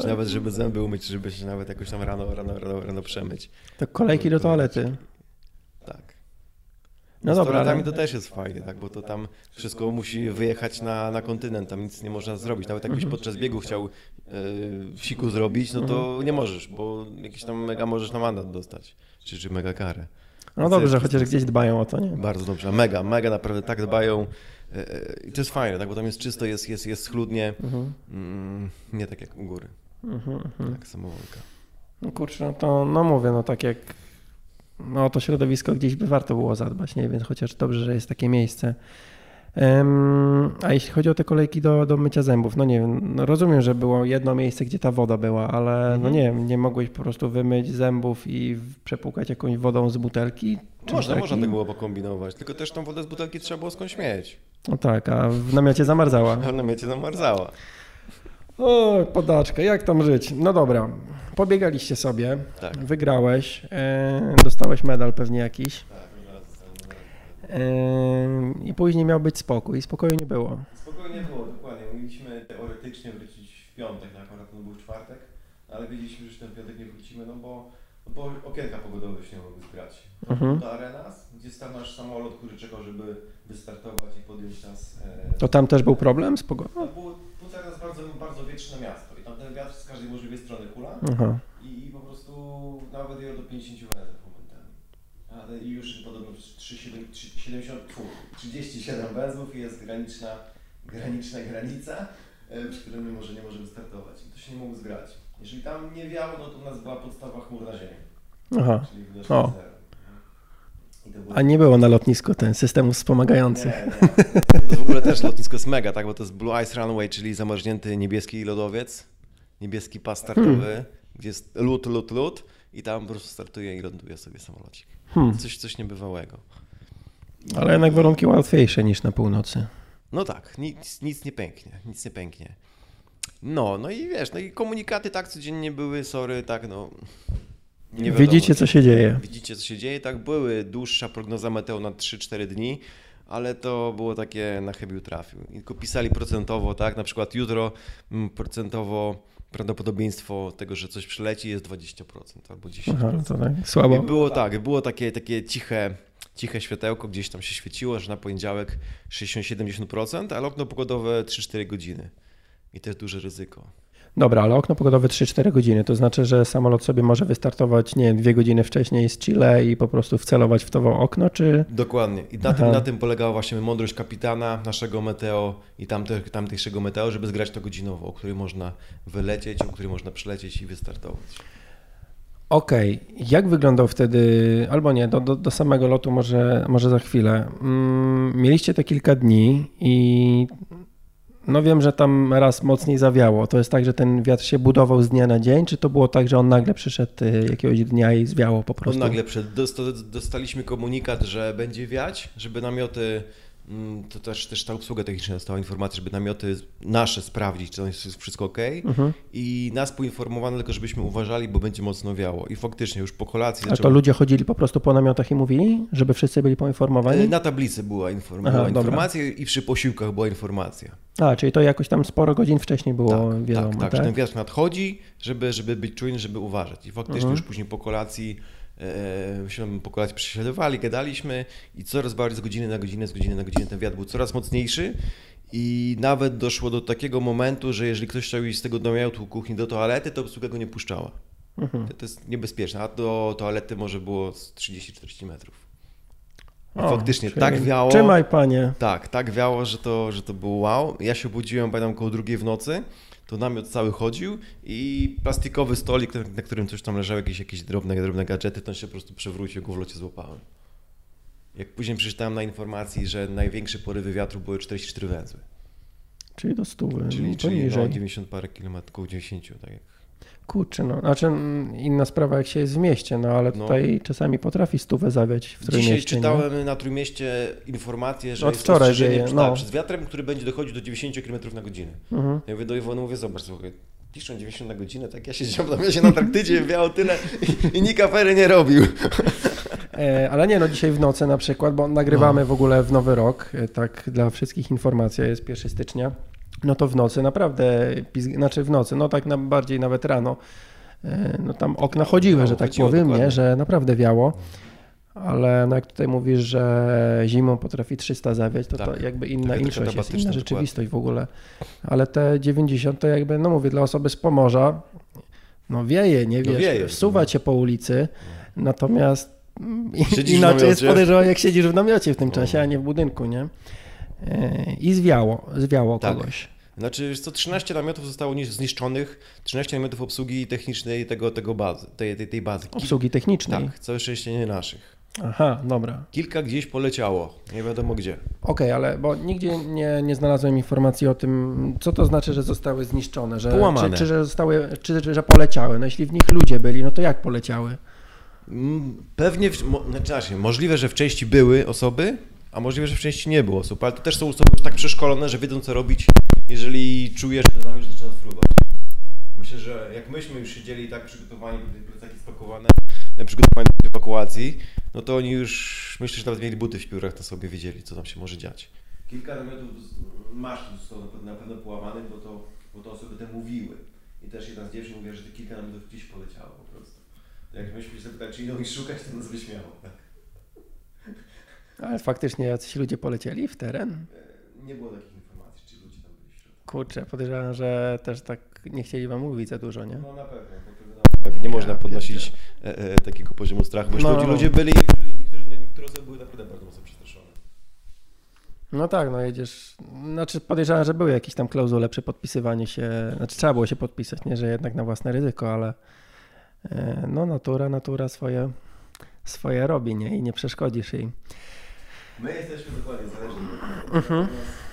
Czy nawet, żeby zęby umyć, żeby się nawet jakoś tam rano, rano, rano, rano przemyć. To kolejki do toalety. No z dobra, ale- to też jest fajnie, tak? bo to tam wszystko musi wyjechać na, na kontynent, tam nic nie można zrobić. Nawet jakbyś Mhm. podczas biegu chciał e, siku zrobić, no to nie możesz, bo jakiś tam mega możesz na mandat dostać, czy, czy mega karę. No dobrze, chociaż gdzieś dbają o to, nie? Bardzo dobrze, mega, mega naprawdę tak dbają. e, e, I to jest fajne, tak? bo tam jest czysto, jest, jest, jest schludnie, mm, nie tak jak u góry, Mhm, mhm. jak samowolka. No kurczę, no to no mówię, no tak jak o to środowisko gdzieś by warto było zadbać, nie? Więc chociaż dobrze, że jest takie miejsce. A jeśli chodzi o te kolejki do, do mycia zębów, no nie wiem, no rozumiem, że było jedno miejsce, gdzie ta woda była, ale no Mhm. nie wiem, nie mogłeś po prostu wymyć zębów i w- przepłukać jakąś wodą z butelki? Można, można tego było pokombinować, tylko też tą wodę z butelki trzeba było skądś mieć. No tak, a w namiocie zamarzała. A na miecie zamarzała. O, podaczka, jak tam żyć? No dobra, pobiegaliście sobie, Tak. wygrałeś, e, dostałeś medal pewnie jakiś. E, I później miał być spokój, i spokoju nie było. Spokojnie było, dokładnie. Mieliśmy teoretycznie wrócić w piątek, no akurat to był czwartek, ale wiedzieliśmy, że w ten piątek nie wrócimy, no bo, bo okienka pogodowe się nie mogły zgrać. Mhm. Do Arenas, gdzie stał nasz samolot, który czekał, żeby wystartować i podjąć nas. E, To tam też był problem z pogodą? to było teraz bardzo, bardzo wietrzne miasto i tam ten wiatr z każdej możliwej strony hula Aha. i, i po prostu nawet jechał do 50 węzłów momentami. Ale i już podobno 3, 7, 3, 70, tfu, 37 węzłów i jest graniczna, graniczna granica, e, przy której nie, może, nie możemy startować. I to się nie mogło zgrać. Jeżeli tam nie wiało, no to u nas była podstawa chmur na ziemi, Aha. czyli widać O. było A nie było na lotnisku ten systemów wspomagających. nie, nie. To w ogóle też lotnisko jest mega, tak? Bo to jest Blue Ice Runway, czyli zamarznięty niebieski lodowiec, niebieski pas startowy, gdzie jest lód, lód, lód i tam po prostu startuje i ląduje sobie samolocik. Hmm. Coś, coś niebywałego. Ale jednak warunki łatwiejsze niż na północy. No tak, nic, nic nie pęknie, nic nie pęknie. No, no i wiesz, no i komunikaty tak codziennie były, sorry, tak no... wiadomo, Widzicie, co się dzieje. Widzicie, co się dzieje, tak? Były dłuższa prognoza meteo na 3-4 dni, ale to było takie na chybił trafił. I tylko pisali procentowo, tak? Na przykład jutro mm, procentowo prawdopodobieństwo tego, że coś przyleci jest 20% albo 10%. Aha, to tak I słabo. było tak, było takie, takie ciche, ciche światełko, gdzieś tam się świeciło, że na poniedziałek 60-70%, ale okno pogodowe 3-4 godziny. I to jest duże ryzyko. Dobra, ale okno pogodowe 3-4 godziny, to znaczy, że samolot sobie może wystartować, nie wiem, dwie godziny wcześniej z Chile i po prostu wcelować w to okno, czy... Dokładnie. I na Aha. tym, na tym polegała właśnie mądrość kapitana, naszego Meteo i tamte, tamtejszego Meteo, żeby zgrać to godzinowo, o której można wylecieć, o której można przylecieć i wystartować. Okej, jak wyglądał wtedy, albo nie, do, do, do samego lotu może, może za chwilę. Mm, mieliście te kilka dni i no wiem, że tam raz mocniej zawiało. To jest tak, że ten wiatr się budował z dnia na dzień, czy to było tak, że on nagle przyszedł y, jakiegoś dnia i zwiało po On prostu? nagle przed, dosta, dostaliśmy komunikat, że będzie wiać, żeby namioty, to też, też ta obsługa techniczna dostała informację, żeby namioty nasze sprawdzić, czy to jest wszystko ok. Mhm. I nas poinformowano tylko, żebyśmy uważali, bo będzie mocno wiało. I faktycznie już po kolacji A to zaczęło- ludzie chodzili po prostu po namiotach i mówili, żeby wszyscy byli poinformowani? Na tablicy była, inform- Aha, była dobra. informacja i przy posiłkach była informacja. A, czyli to jakoś tam sporo godzin wcześniej było tak, wiadomo, tak, tak, że ten wiatr nadchodzi, żeby, żeby być czujny, żeby uważać. I faktycznie Mhm. już później po kolacji e, się po kolacji prześladowali, gadaliśmy i coraz bardziej z godziny na godzinę, z godziny na godzinę ten wiatr był coraz mocniejszy i nawet doszło do takiego momentu, że jeżeli ktoś chciał iść z tego namiotu kuchni do toalety, to obsługa go nie puszczała. Mhm. To, to jest niebezpieczne, a do toalety może było z 30-40 metrów. O, faktycznie tak wiało. Trzymaj panie. Tak, tak wiało, że to, że to było wow. Ja się obudziłem, pamiętam, koło drugiej w nocy, to namiot cały chodził i plastikowy stolik, na, którym coś tam leżały, jakieś, jakieś drobne, drobne gadżety, to on się po prostu przewrócił, go w locie złapałem. Jak później przeczytałem na informacji, że największe porywy wiatru były 44 węzły, Czyli do stówy, czyli, no, czyli no, poniżej. 90 parę kilometrów, około 90, tak jak Kurczę, no. Znaczy mm, inna sprawa jak się jest w mieście, no ale No. tutaj czasami potrafi stówę zawiać w Dzisiaj Trójmieście, nie? czytałem na Trójmieście informację, że Od jest wczoraj wieje, przed, no. tak, przed wiatrem, który będzie dochodzić do 90 km na godzinę. Mhm. Ja mówię do Iwony, mówię, zobacz, słuchaj, piszą 90 na godzinę, tak ja siedziałem na mieście na Antarktydzie, wiało tyle i, i nikt afery nie robił. E, ale nie, no dzisiaj w nocy na przykład, bo nagrywamy No. w ogóle w Nowy Rok, e, tak dla wszystkich informacja jest 1 stycznia, no to w nocy naprawdę, pizg... znaczy w nocy, no tak na, bardziej nawet rano, e, no tam okna chodziły, że tak powiem, nie, dokładnie. że naprawdę wiało. ale no jak tutaj mówisz, że zimą potrafi 300 zawiać, to Tak. to jakby inna inszość jest, inna dokładnie. rzeczywistość w ogóle. Ale te 90 to jakby, no mówię, dla osoby z Pomorza, no wieje, nie No wiesz, wieje, wsuwa no. cię po ulicy, natomiast mm, Siedzisz inaczej jest podejrzewam, jak siedzisz w namiocie w tym No. czasie, a nie w budynku, nie? E, I zwiało, zwiało Tak. kogoś. Znaczy, co 13 namiotów zostało zniszczonych, 13 namiotów obsługi technicznej tego, tego bazy, tej, tej, tej bazy. Obsługi technicznej. Tak, całe szczęście nie naszych. Aha, dobra. Kilka gdzieś poleciało, nie wiadomo gdzie. Okej, ale bo nigdzie nie, nie znalazłem informacji o tym, co to znaczy, że zostały zniszczone, że, Połamane. Czy, czy, że zostały, czy, że poleciały. No jeśli w nich ludzie byli, no to jak poleciały? Mm, Pewnie, w, mo, znaczy, możliwe, że w części były osoby, a możliwe, że w części nie było osób, ale to też są osoby tak przeszkolone, że wiedzą co robić, jeżeli czujesz, że nam już zaczyna fruwać. Myślę, że jak myśmy już siedzieli tak przygotowani, plecaki spakowane, e, przygotowani do ewakuacji, no to oni już, myślę, że nawet mieli buty w śpiórach, to sobie wiedzieli, co tam się może dziać. Kilka namiotów maszyn zostało na pewno, na pewno połamanych, bo to, bo to osoby te mówiły. I też jedna z dziewczyn mówiła, że te kilka namiotów gdzieś poleciało po prostu. To Jak myśmy się zapytali, czy idą ich szukać, to nas wyśmiało. Tak? Ale faktycznie jacyś ludzie polecieli w teren? E, Nie było takich informacji, czy ludzie tam byli w środku. Kurczę, podejrzewam, że też tak nie chcieli wam mówić za dużo, nie? No na pewno. Tak, nie Ja można podnosić e, e, takiego poziomu strachu, bo No, ludzie, no. ludzie byli, byli niektórzy, niektóre osoby były naprawdę bardzo mocno przestraszone. No tak, no jedziesz. Znaczy podejrzewam, że były jakieś tam klauzule przy podpisywaniu się. Znaczy trzeba było się podpisać, nie, że jednak na własne ryzyko, ale e, no natura, natura swoje, swoje robi, nie? I nie przeszkodzisz jej. My jesteśmy dokładnie zależni. Mhm. E,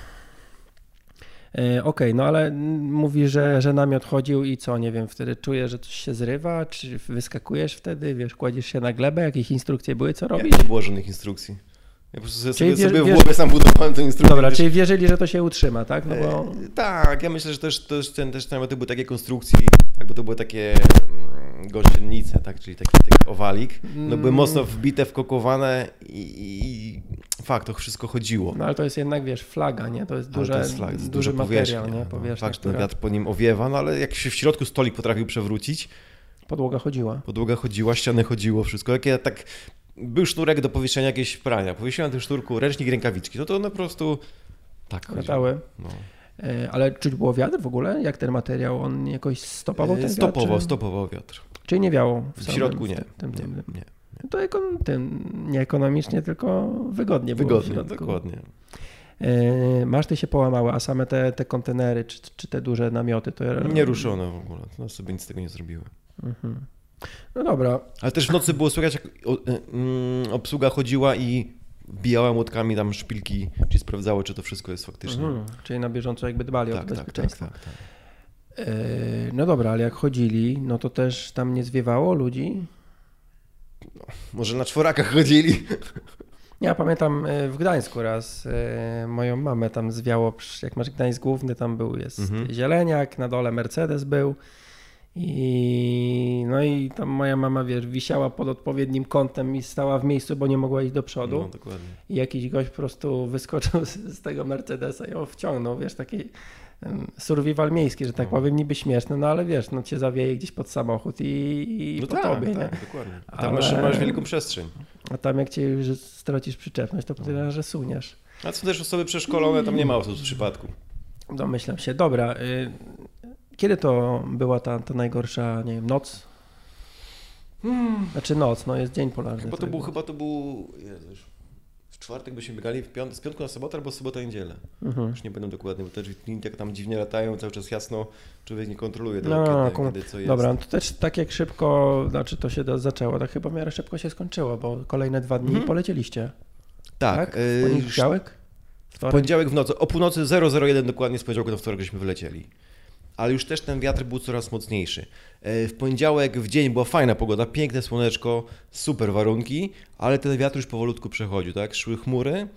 Okej, no ale mówi, że, że namiot chodził i co, nie wiem, wtedy czujesz, że coś się zrywa, czy wyskakujesz wtedy, wiesz, kładziesz się na glebę, jakieś instrukcje były, co robić? Nie było żadnych instrukcji. Ja po prostu sobie, Czyli sobie, sobie w głowie sam budowałem tę instrukcję. Dobra, czyli wierzyli, że to się utrzyma, tak? No bo... E, Tak, ja myślę, że też, też, ten, też te namioty były takie konstrukcji, tak, bo to były takie mm, gościennice, tak, czyli taki, taki owalik. No były Mm. mocno wbite, wkokowane i, i fakt, to wszystko chodziło. No ale to jest jednak, wiesz, flaga, nie? To jest, duże, to jest flag, duży materiał, nie? no. Powierzchnia, Fakt, że ten wiatr po nim owiewa, no ale jak się w środku stolik potrafił przewrócić, Podłoga chodziła. podłoga chodziła, ściany chodziło, wszystko. Jak ja tak, był sznurek do powieszenia jakieś prania, powiesiłem na tym sznurku ręcznik, rękawiczki, no to one po prostu tak chodziło. Latały. No. E, Ale czuć było wiatr w ogóle? Jak ten materiał? On jakoś stopował ten E, wiatr? Stopował, czy... stopował wiatr. Czy nie wiało? W samym- środku nie. Tym, tym, Nie, tym. nie. To ekon, tym, nie ekonomicznie, tylko wygodnie Wygodnie, dokładnie. E, Maszty się połamały, a same te, te kontenery, czy, czy te duże namioty, to... Nie ruszone w ogóle, no sobie nic z tego nie zrobiły. Mhm. No dobra, Ale też w nocy było słychać, jak e, mm, obsługa chodziła i wbijała młotkami tam szpilki, czy sprawdzało, czy to wszystko jest faktycznie. mhm. czyli na bieżąco jakby dbali o Tak, to tak, tak, bezpieczeństwo. tak, tak. E, No dobra, ale jak chodzili, no to też tam nie zwiewało ludzi? Może na czworakach chodzili. Ja pamiętam e, w Gdańsku raz e, moją mamę tam zwiało, jak masz Gdańsk główny, tam był jest Mhm. zieleniak, na dole Mercedes był i no i tam moja mama, wiesz, wisiała pod odpowiednim kątem i stała w miejscu, bo nie mogła iść do przodu No, dokładnie. i jakiś gość po prostu wyskoczył z, z tego Mercedesa i ją wciągnął, wiesz, taki survival miejski, że tak No. powiem, niby śmieszny, no ale wiesz, no cię zawieje gdzieś pod samochód i, i No po tak, tobie, nie? tak, dokładnie. A Ale- Tam masz, masz wielką przestrzeń. A tam jak cię już stracisz przyczepność, to podejrzewam, że suniesz. A są też osoby przeszkolone, tam nie ma osób w przypadku. Domyślam się. Dobra. Y, kiedy to była ta, ta najgorsza, nie wiem, noc? Znaczy noc, no jest dzień polarny. Chyba to tak był, chyba to był, Jezus, czwartek byśmy biegali, piąt, z piątku na sobotę albo z sobotę niedzielę. Mhm. Już nie będę dokładnie, bo te dni jak tam dziwnie latają, cały czas jasno, człowiek nie kontroluje tego, No, no, kiedy, kum- kiedy co jest. Dobra, no to też tak jak szybko, znaczy to się do- zaczęło, tak chyba w miarę szybko się skończyło, bo kolejne dwa dni Mhm. polecieliście. tak. W y, poniedziałek? Wtorek? Poniedziałek w nocy, o północy 001 dokładnie z poniedziałku na wtorek żeśmy wylecieli. Ale już też ten wiatr był coraz mocniejszy. E, W poniedziałek w dzień była fajna pogoda, piękne słoneczko, super warunki, ale ten wiatr już powolutku przechodził, tak? Szły chmury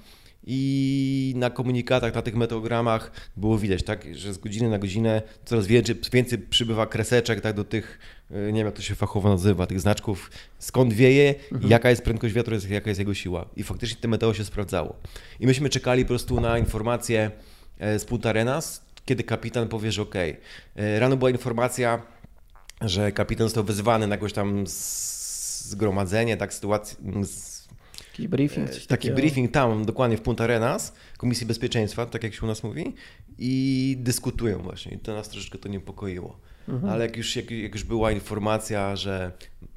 i na komunikatach, na tych meteogramach było widać, tak, że z godziny na godzinę coraz więcej, więcej przybywa kreseczek, tak, do tych, e, nie wiem jak to się fachowo nazywa, tych znaczków, skąd wieje, Mhm. jaka jest prędkość wiatru, jaka jest jego siła. I faktycznie te meteo się sprawdzało. I myśmy czekali po prostu na informację e, z Punta Arenas, kiedy kapitan powie, że okej. E, Rano była informacja, że kapitan został wezwany na jakieś tam zgromadzenie, tak, sytuację, z Taki briefing, Taki takiego. briefing tam, dokładnie w Punta Arenas, Komisji Bezpieczeństwa, tak jak się u nas mówi, i dyskutują właśnie. I to nas troszeczkę to niepokoiło. Mhm. Ale jak już, jak, jak już była informacja, że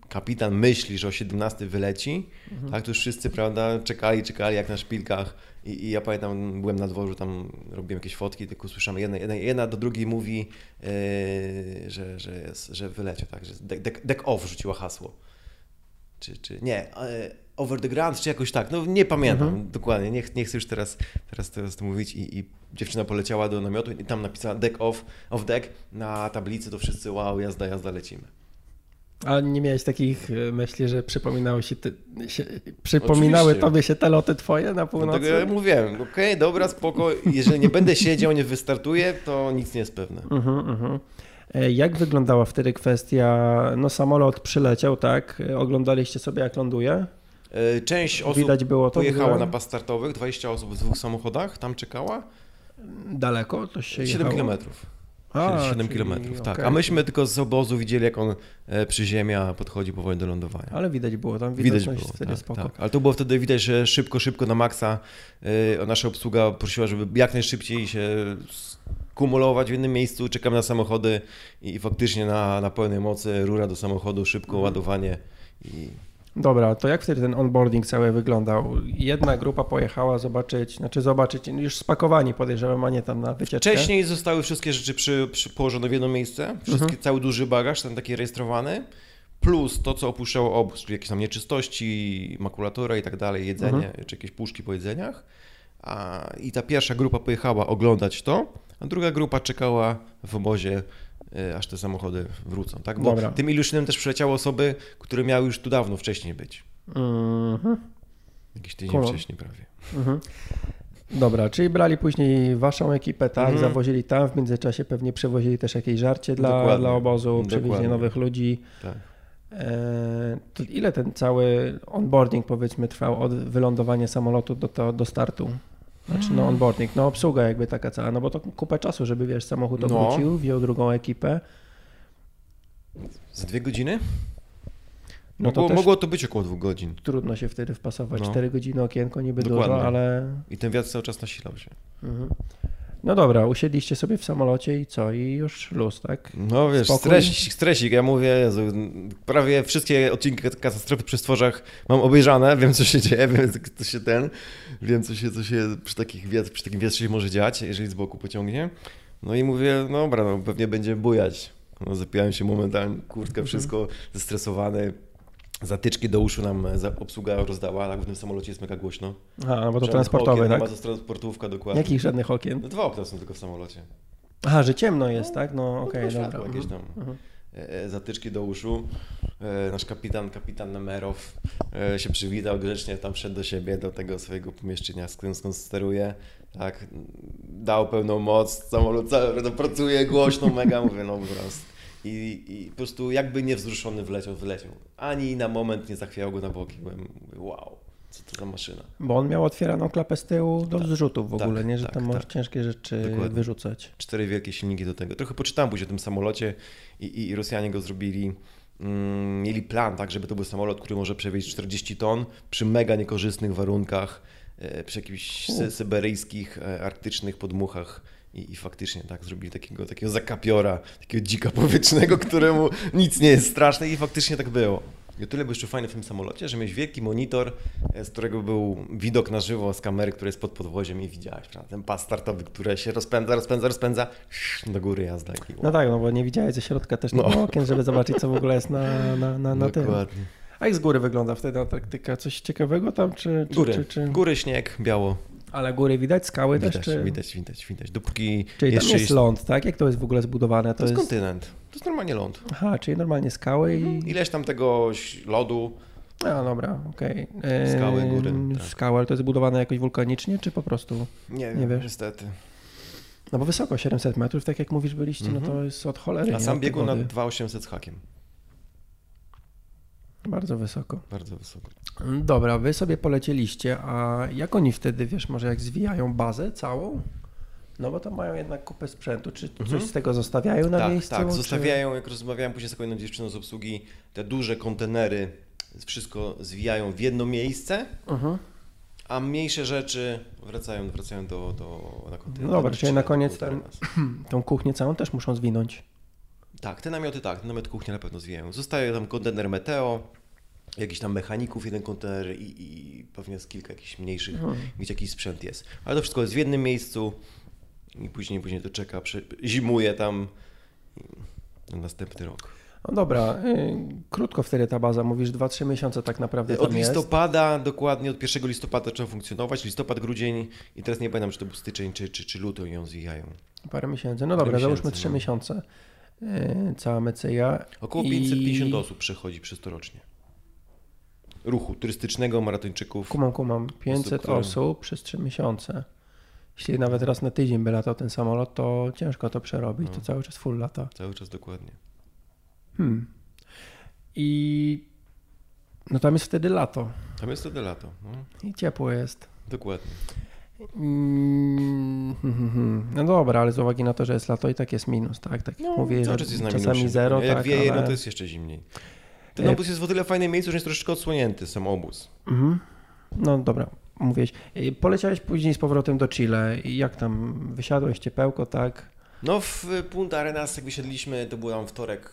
kapitan myśli, że o 17 wyleci, Mhm. tak, to już wszyscy, prawda, czekali, czekali jak na szpilkach. I, I ja pamiętam, byłem na dworzu, tam robiłem jakieś fotki, tylko słyszałem, jedna, jedna, jedna do drugiej mówi, yy, że, że, jest, że wyleciał, tak, że deck, deck, off rzuciła hasło. Czy, czy nie, e, over the ground, czy jakoś tak, no nie pamiętam Mhm. dokładnie, nie, nie chcę już teraz, teraz, teraz to mówić i, i dziewczyna poleciała do namiotu i tam napisała deck off, off deck na tablicy, to wszyscy wow, jazda, jazda, lecimy. A nie miałeś takich e, myśli, że przypominały się, ty, się przypominały Oczywiście. tobie się te loty twoje na północy? Dlatego ja mówiłem, okej, dobra, spoko, jeżeli nie będę siedział, nie wystartuję, to nic nie jest pewne. Mhm. E, Jak wyglądała wtedy kwestia, no samolot przyleciał, tak? Oglądaliście sobie jak ląduje? E, Część osób Widać było to pojechała ogóle? na pas startowych, 20 osób w dwóch samochodach, tam czekała, Daleko to się 7 jechało? kilometrów. A, 7 czyli kilometrów, tak. okej. A myśmy tylko z obozu widzieli, jak on e, przyziemia, podchodzi powoli do lądowania. Ale widać było tam, Widać było, wtedy tak, spoko. tak. Ale to było wtedy widać, że szybko, szybko na maksa e, nasza obsługa prosiła, żeby jak najszybciej się kumulować w jednym miejscu, czekamy na samochody i faktycznie na, na pełnej mocy rura do samochodu, szybko Mhm. ładowanie i Dobra, to jak wtedy ten onboarding cały wyglądał? Jedna grupa pojechała zobaczyć, znaczy zobaczyć, już spakowani podejrzewam, a nie tam na wycieczkę. Wcześniej zostały wszystkie rzeczy przy, przy, położone w jedno miejsce, wszystkie, Mhm. cały duży bagaż, ten taki rejestrowany, plus to, co opuszczało obóz, czyli jakieś tam nieczystości, makulatura i tak dalej, jedzenie, Mhm. czy jakieś puszki po jedzeniach. A, I ta pierwsza grupa pojechała oglądać to, a druga grupa czekała w obozie, aż te samochody wrócą, tak? Bo Dobra. tym Iluszynem też przyleciały osoby, które miały już tu dawno wcześniej być. Mhm, Jakiś tydzień Cool. wcześniej prawie. mhm. Dobra, czyli brali później waszą ekipę, tak, Mhm. zawozili tam, w międzyczasie pewnie przewozili też jakieś żarcie dla, Dokładnie. dla obozu, przewieźli nowych ludzi. Tak. E, to ile ten cały onboarding powiedzmy trwał od wylądowania samolotu do, to, do startu? Znaczy no onboarding, no obsługa jakby taka cała, no bo to kupę czasu, żeby wiesz, samochód No. odwrócił, wziął drugą ekipę. Za dwie godziny? No to mogło, też mogło to być około dwóch godzin. trudno się wtedy wpasować. No. 4 godziny okienko niby Dokładnie. dużo, ale... I ten wiatr cały czas nasilał się. Mhm. No dobra, usiedliście sobie w samolocie i co? I już luz, tak? No wiesz, Spokój. stresik, stresik. Ja mówię, Jezu, prawie wszystkie odcinki katastrofy przy stworzach mam obejrzane, wiem co się dzieje, wiem co się ten, wiem co się, co się przy, takich wiatr, przy takim wietrze się może dziać, jeżeli z boku pociągnie. No i mówię, no dobra, no pewnie będzie bujać. No, zapijałem się momentalnie, kurtkę, wszystko zestresowany. Zatyczki do uszu nam obsługa rozdała, tak w tym samolocie jest mega głośno. No bo to Żadnych transportowy, okien, tak? Nie ma to transportówka dokładnie. Jakich żadnych okien? No dwa okna są tylko w samolocie. Aha, że ciemno jest, tak? No No, okej, tylko dobra. światło jakieś tam. Mhm. e, e, zatyczki do uszu. E, Nasz kapitan, kapitan Nemerow się przywitał grzecznie, tam wszedł do siebie, do tego swojego pomieszczenia, skąd steruje. Tak, dał pełną moc, samolot cały no, pracuje głośno, mega, mówię, no po prostu. I, I po prostu jakby niewzruszony wleciał, wyleciał. Ani na moment nie zachwiało go na boki. Byłem, wow, co to za maszyna. Bo on miał otwieraną klapę z tyłu do zrzutów w tak, ogóle, nie? Że tak, tam możesz tak. ciężkie rzeczy Dokładnie. wyrzucać. cztery wielkie silniki do tego. Trochę poczytałem później o tym samolocie i, i, i Rosjanie go zrobili. Mm, mieli plan, tak, żeby to był samolot, który może przewieźć 40 ton przy mega niekorzystnych warunkach, e, przy jakichś sy- syberyjskich, e, arktycznych podmuchach. I, I faktycznie tak zrobili takiego, takiego zakapiora, takiego dzika powietrznego, któremu nic nie jest straszne i faktycznie tak było. I o tyle był jeszcze fajny w tym samolocie, że miałeś wielki monitor, e, z którego był widok na żywo z kamery, która jest pod podwoziem i widziałeś, prawda? Ten pas startowy, który się rozpędza, rozpędza, rozpędza, do góry jazda. I No tak, no bo nie widziałeś ze środka też no. okien, żeby zobaczyć, co w ogóle jest na, na, na, na tym. Dokładnie. A jak z góry wygląda wtedy Antarktyka? Coś ciekawego tam, czy... czy, Góry, czy, czy... góry, śnieg, biało. Ale góry widać, skały Widać, też, czy... widać, widać, widać. Dopóki Czyli tam jeszcze jest ląd, tak? Jak to jest w ogóle zbudowane? To jest kontynent. To jest normalnie ląd. Aha, czyli normalnie skały i... Ileś tam tego lodu, A, dobra, okej. Ehm, Skały, góry, tak. Skały, ale to jest budowane jakoś wulkanicznie, czy po prostu... nie Nie wiem, wiesz. niestety. No bo wysoko, 700 metrów, tak jak mówisz, byliście, no to Mhm. jest od cholery. A sam biegł na wody. 2800 z hakiem. Bardzo wysoko. Bardzo wysoko. Dobra, wy sobie polecieliście, a jak oni wtedy, wiesz, może jak zwijają bazę całą? No bo to mają jednak kupę sprzętu. Czy coś Mhm. z tego zostawiają na tak, miejscu? tak, czy- zostawiają, jak rozmawiałem później z kolejną dziewczyną z obsługi, te duże kontenery wszystko zwijają w jedno miejsce, Mhm. a mniejsze rzeczy wracają, wracają do, do na kontynent. No dobra, czyli na koniec ten... Tą kuchnię całą też muszą zwinąć. Tak, te namioty tak, namiot kuchnia na pewno zwijają. Zostaje tam kontener Meteo, jakiś tam mechaników, jeden kontener i, i pewnie z kilka jakichś mniejszych, Mhm. gdzie jakiś sprzęt jest. Ale to wszystko jest w jednym miejscu i później, później to czeka, zimuje tam i na następny rok. No dobra, y, krótko wtedy ta baza, mówisz 2-3 miesiące tak naprawdę Od tam jest. listopada, dokładnie od 1 listopada zaczęło funkcjonować, listopad, grudzień i teraz nie pamiętam, czy to był styczeń, czy, czy, czy luty ją zwijają. Parę miesięcy. No Parę dobra, miesięcy, załóżmy 3 no. miesiące. Y, Cała Mecyja. Około I- 550 osób przechodzi przez to rocznie. Ruchu turystycznego, maratończyków. Kumam, kumam. 500 które- osób przez 3 miesiące. Jeśli nawet raz na tydzień by latał ten samolot, to ciężko to przerobić. No. To cały czas full lata. Cały czas dokładnie. Hmm. I no tam jest wtedy lato Tam jest wtedy lato. No, i ciepło jest. dokładnie. Mm, hmm, hmm, hmm. No dobra, ale z uwagi na to, że jest lato i tak jest minus, tak? Tak mówię, No, cały że czasami minusie. zero, Jak tak, wieje, ale... no to jest jeszcze zimniej. Ten E- obóz jest w o tyle fajnym miejscu, że jest troszeczkę odsłonięty, sam obóz. Mhm. No dobra, mówiłeś. I Poleciałeś później z powrotem do Chile i jak tam wysiadłeś ciepełko, tak? No w Punta Arenas jak wysiedliśmy, to był tam wtorek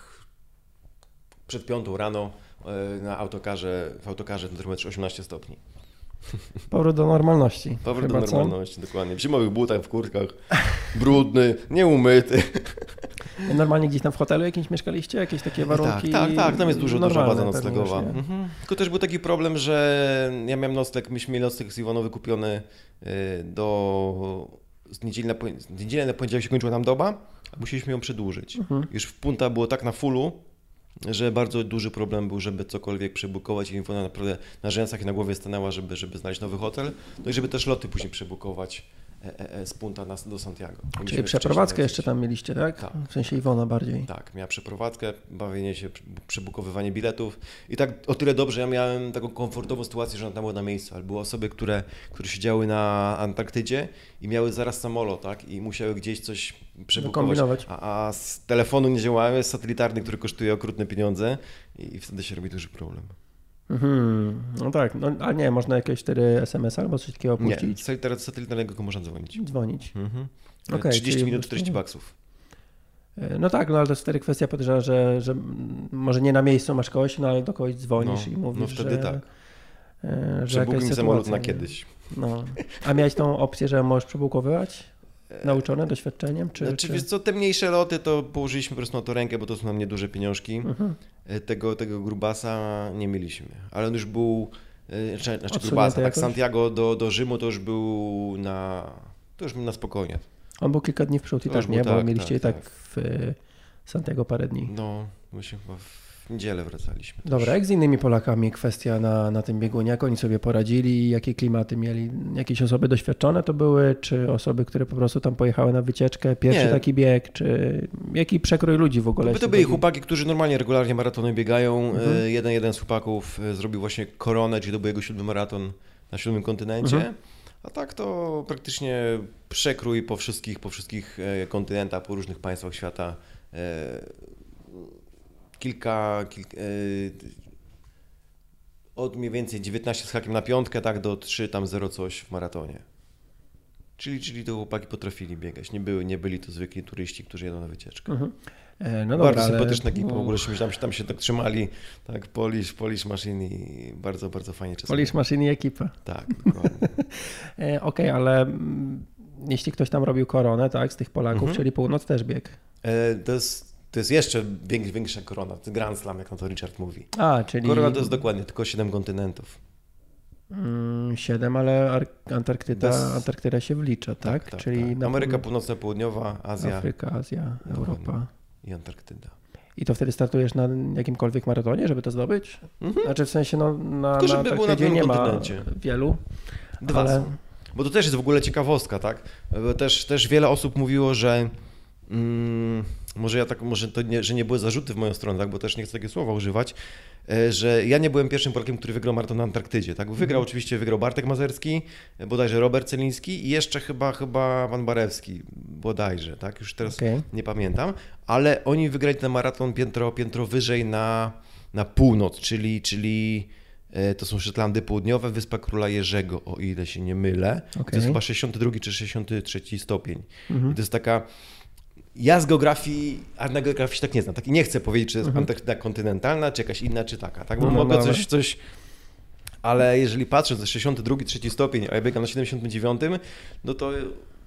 przed piątą rano e, na autokarze, w autokarze na termometrze 18 stopni. Powrót do normalności. Powrót do co? normalności, dokładnie. W zimowych butach, w kurtkach, brudny, nieumyty. Normalnie gdzieś tam w hotelu jakimś mieszkaliście? Jakieś takie warunki? Tak, tak, tak, tam jest dużo, duża baza noclegowa. Mhm. Tylko też był taki problem, że ja miałem nocleg, myśmy mieli nocleg z Iwanowy kupiony y, do... Z niedzieli na, z niedzieli na poniedziałek się kończyła nam doba, a musieliśmy ją przedłużyć. Mhm. Już w Punta było tak na fullu, że bardzo duży problem był, żeby cokolwiek przebukować i Iwona naprawdę na rzęsach i na głowie stanęła, żeby, żeby znaleźć nowy hotel, no i żeby też loty później przebukować z Punta na, do Santiago. Czyli przeprowadzkę jeszcze tam mieliście, tak? Tak. W sensie Iwona bardziej. tak, miała przeprowadzkę, bawienie się, przebukowywanie biletów i tak o tyle dobrze, ja miałem taką komfortową sytuację, że ona tam była na miejscu, ale były osoby, które, które siedziały na Antarktydzie i miały zaraz samolot, tak, i musiały gdzieś coś przebukować, a, a z telefonu nie działały, jest satelitarny, który kosztuje okrutne pieniądze i wtedy się robi duży problem. Mhm. No tak, no, a nie, można jakieś wtedy SMS albo coś takiego Nie, opuścić? z satelit- satelitarnego można dzwonić. Dzwonić. Mhm. Okej, 30 czyli minut, po prostu- 40 baksów. E, No tak, no ale to jest wtedy kwestia podejrzewam, że, że może nie na miejscu masz kogoś, no ale do kogoś dzwonisz No, i mówisz, no wtedy że, tak. e, że Przebukuj mi samolot na nie? kiedyś. No. A miałeś tą opcję, że możesz przebukowywać? Nauczone doświadczeniem? Czy, Znaczy, czy... co, te mniejsze loty to położyliśmy po prostu na to rękę, bo to są nam nieduże pieniążki. Mhm. E, Tego, tego grubasa nie mieliśmy. Ale on już był, e, znaczy, znaczy grubasa, tak? Santiago do, do Rzymu to już był na, to już na spokojnie. On był kilka dni w przód i tak, nie? Bo tak, mieliście tak, i tak, w e, Santiago parę dni. No, myśmy chyba w niedzielę wracaliśmy. też. Dobra, jak z innymi Polakami kwestia na, na tym biegunie? Jak oni sobie poradzili? Jakie klimaty mieli? Jakieś osoby doświadczone to były? Czy osoby, które po prostu tam pojechały na wycieczkę? Pierwszy Nie. taki bieg? Czy jaki przekrój ludzi w ogóle? To, by to jeśli byli chodzi? chłopaki, którzy normalnie, regularnie maratony biegają. Mhm. E, Jeden, jeden z chłopaków e, zrobił właśnie koronę, czyli to był jego siódmy maraton na siódmym kontynencie. Mhm. A tak to praktycznie przekrój po wszystkich, po wszystkich e, kontynentach, po różnych państwach świata. Kilka, kilka e, od mniej więcej 19 z hakiem na piątkę, tak do 3 tam 0 coś w maratonie. Czyli, czyli to chłopaki potrafili biegać. Nie, były, nie byli to zwykli turyści, którzy jedą na wycieczkę. Mhm. E, No bardzo dobra, ale- sympatyczna ekipa, w ogóle się tam, się tam się tak trzymali, tak, Polish, Polish Machine i bardzo, bardzo fajnie czasami. Polish Machine i ekipa. Tak, dokładnie. E, Okej, ale mm, jeśli ktoś tam robił koronę, tak, z tych Polaków, Mhm. czyli północ też bieg. E, to, jest, to jest jeszcze większa korona, to jest Grand Slam, jak na to Richard mówi. A, czyli Korona to jest dokładnie tylko 7 kontynentów. mm, siedem, ale Ar- Antarktyda, Bez- Antarktyda się wlicza, tak? czyli na Ameryka Północna, Południowa, Azja Afryka, Azja, Europa. i Antarktyda. I to wtedy startujesz na jakimkolwiek maratonie, żeby to zdobyć? Mhm. Znaczy w sensie no, na, Tylko na żeby było na Antarktydzie pewnym nie ma wielu, Dwa ale są. Bo to też jest w ogóle ciekawostka, tak? Bo też, też wiele osób mówiło, że mm, może ja tak, może to nie, że nie były zarzuty w moją stronę, tak? bo też nie chcę takie słowa używać, e, że ja nie byłem pierwszym Polakiem, który wygrał maraton na Antarktydzie, tak? Wygrał oczywiście, wygrał Bartek Mazerski, e, bodajże Robert Celiński i jeszcze chyba, chyba Pan Barewski, bodajże, tak? Już teraz Okej. nie pamiętam, ale oni wygrali ten maraton piętro, piętro wyżej na na północ, czyli, czyli e, to są Szetlandy Południowe, Wyspa Króla Jerzego, o ile się nie mylę. Okej. To jest chyba 62 czy 63 stopień. I to jest taka... Ja z geografii, a na geografii się tak nie znam. Tak, nie chcę powiedzieć, czy jest Antarktyda kontynentalna, czy jakaś inna, czy taka. Tak? Bo Mhm. No, mogę dobra. coś, coś... Ale jeżeli patrzę na 62, 3 stopień, a ja biegam na 79, no to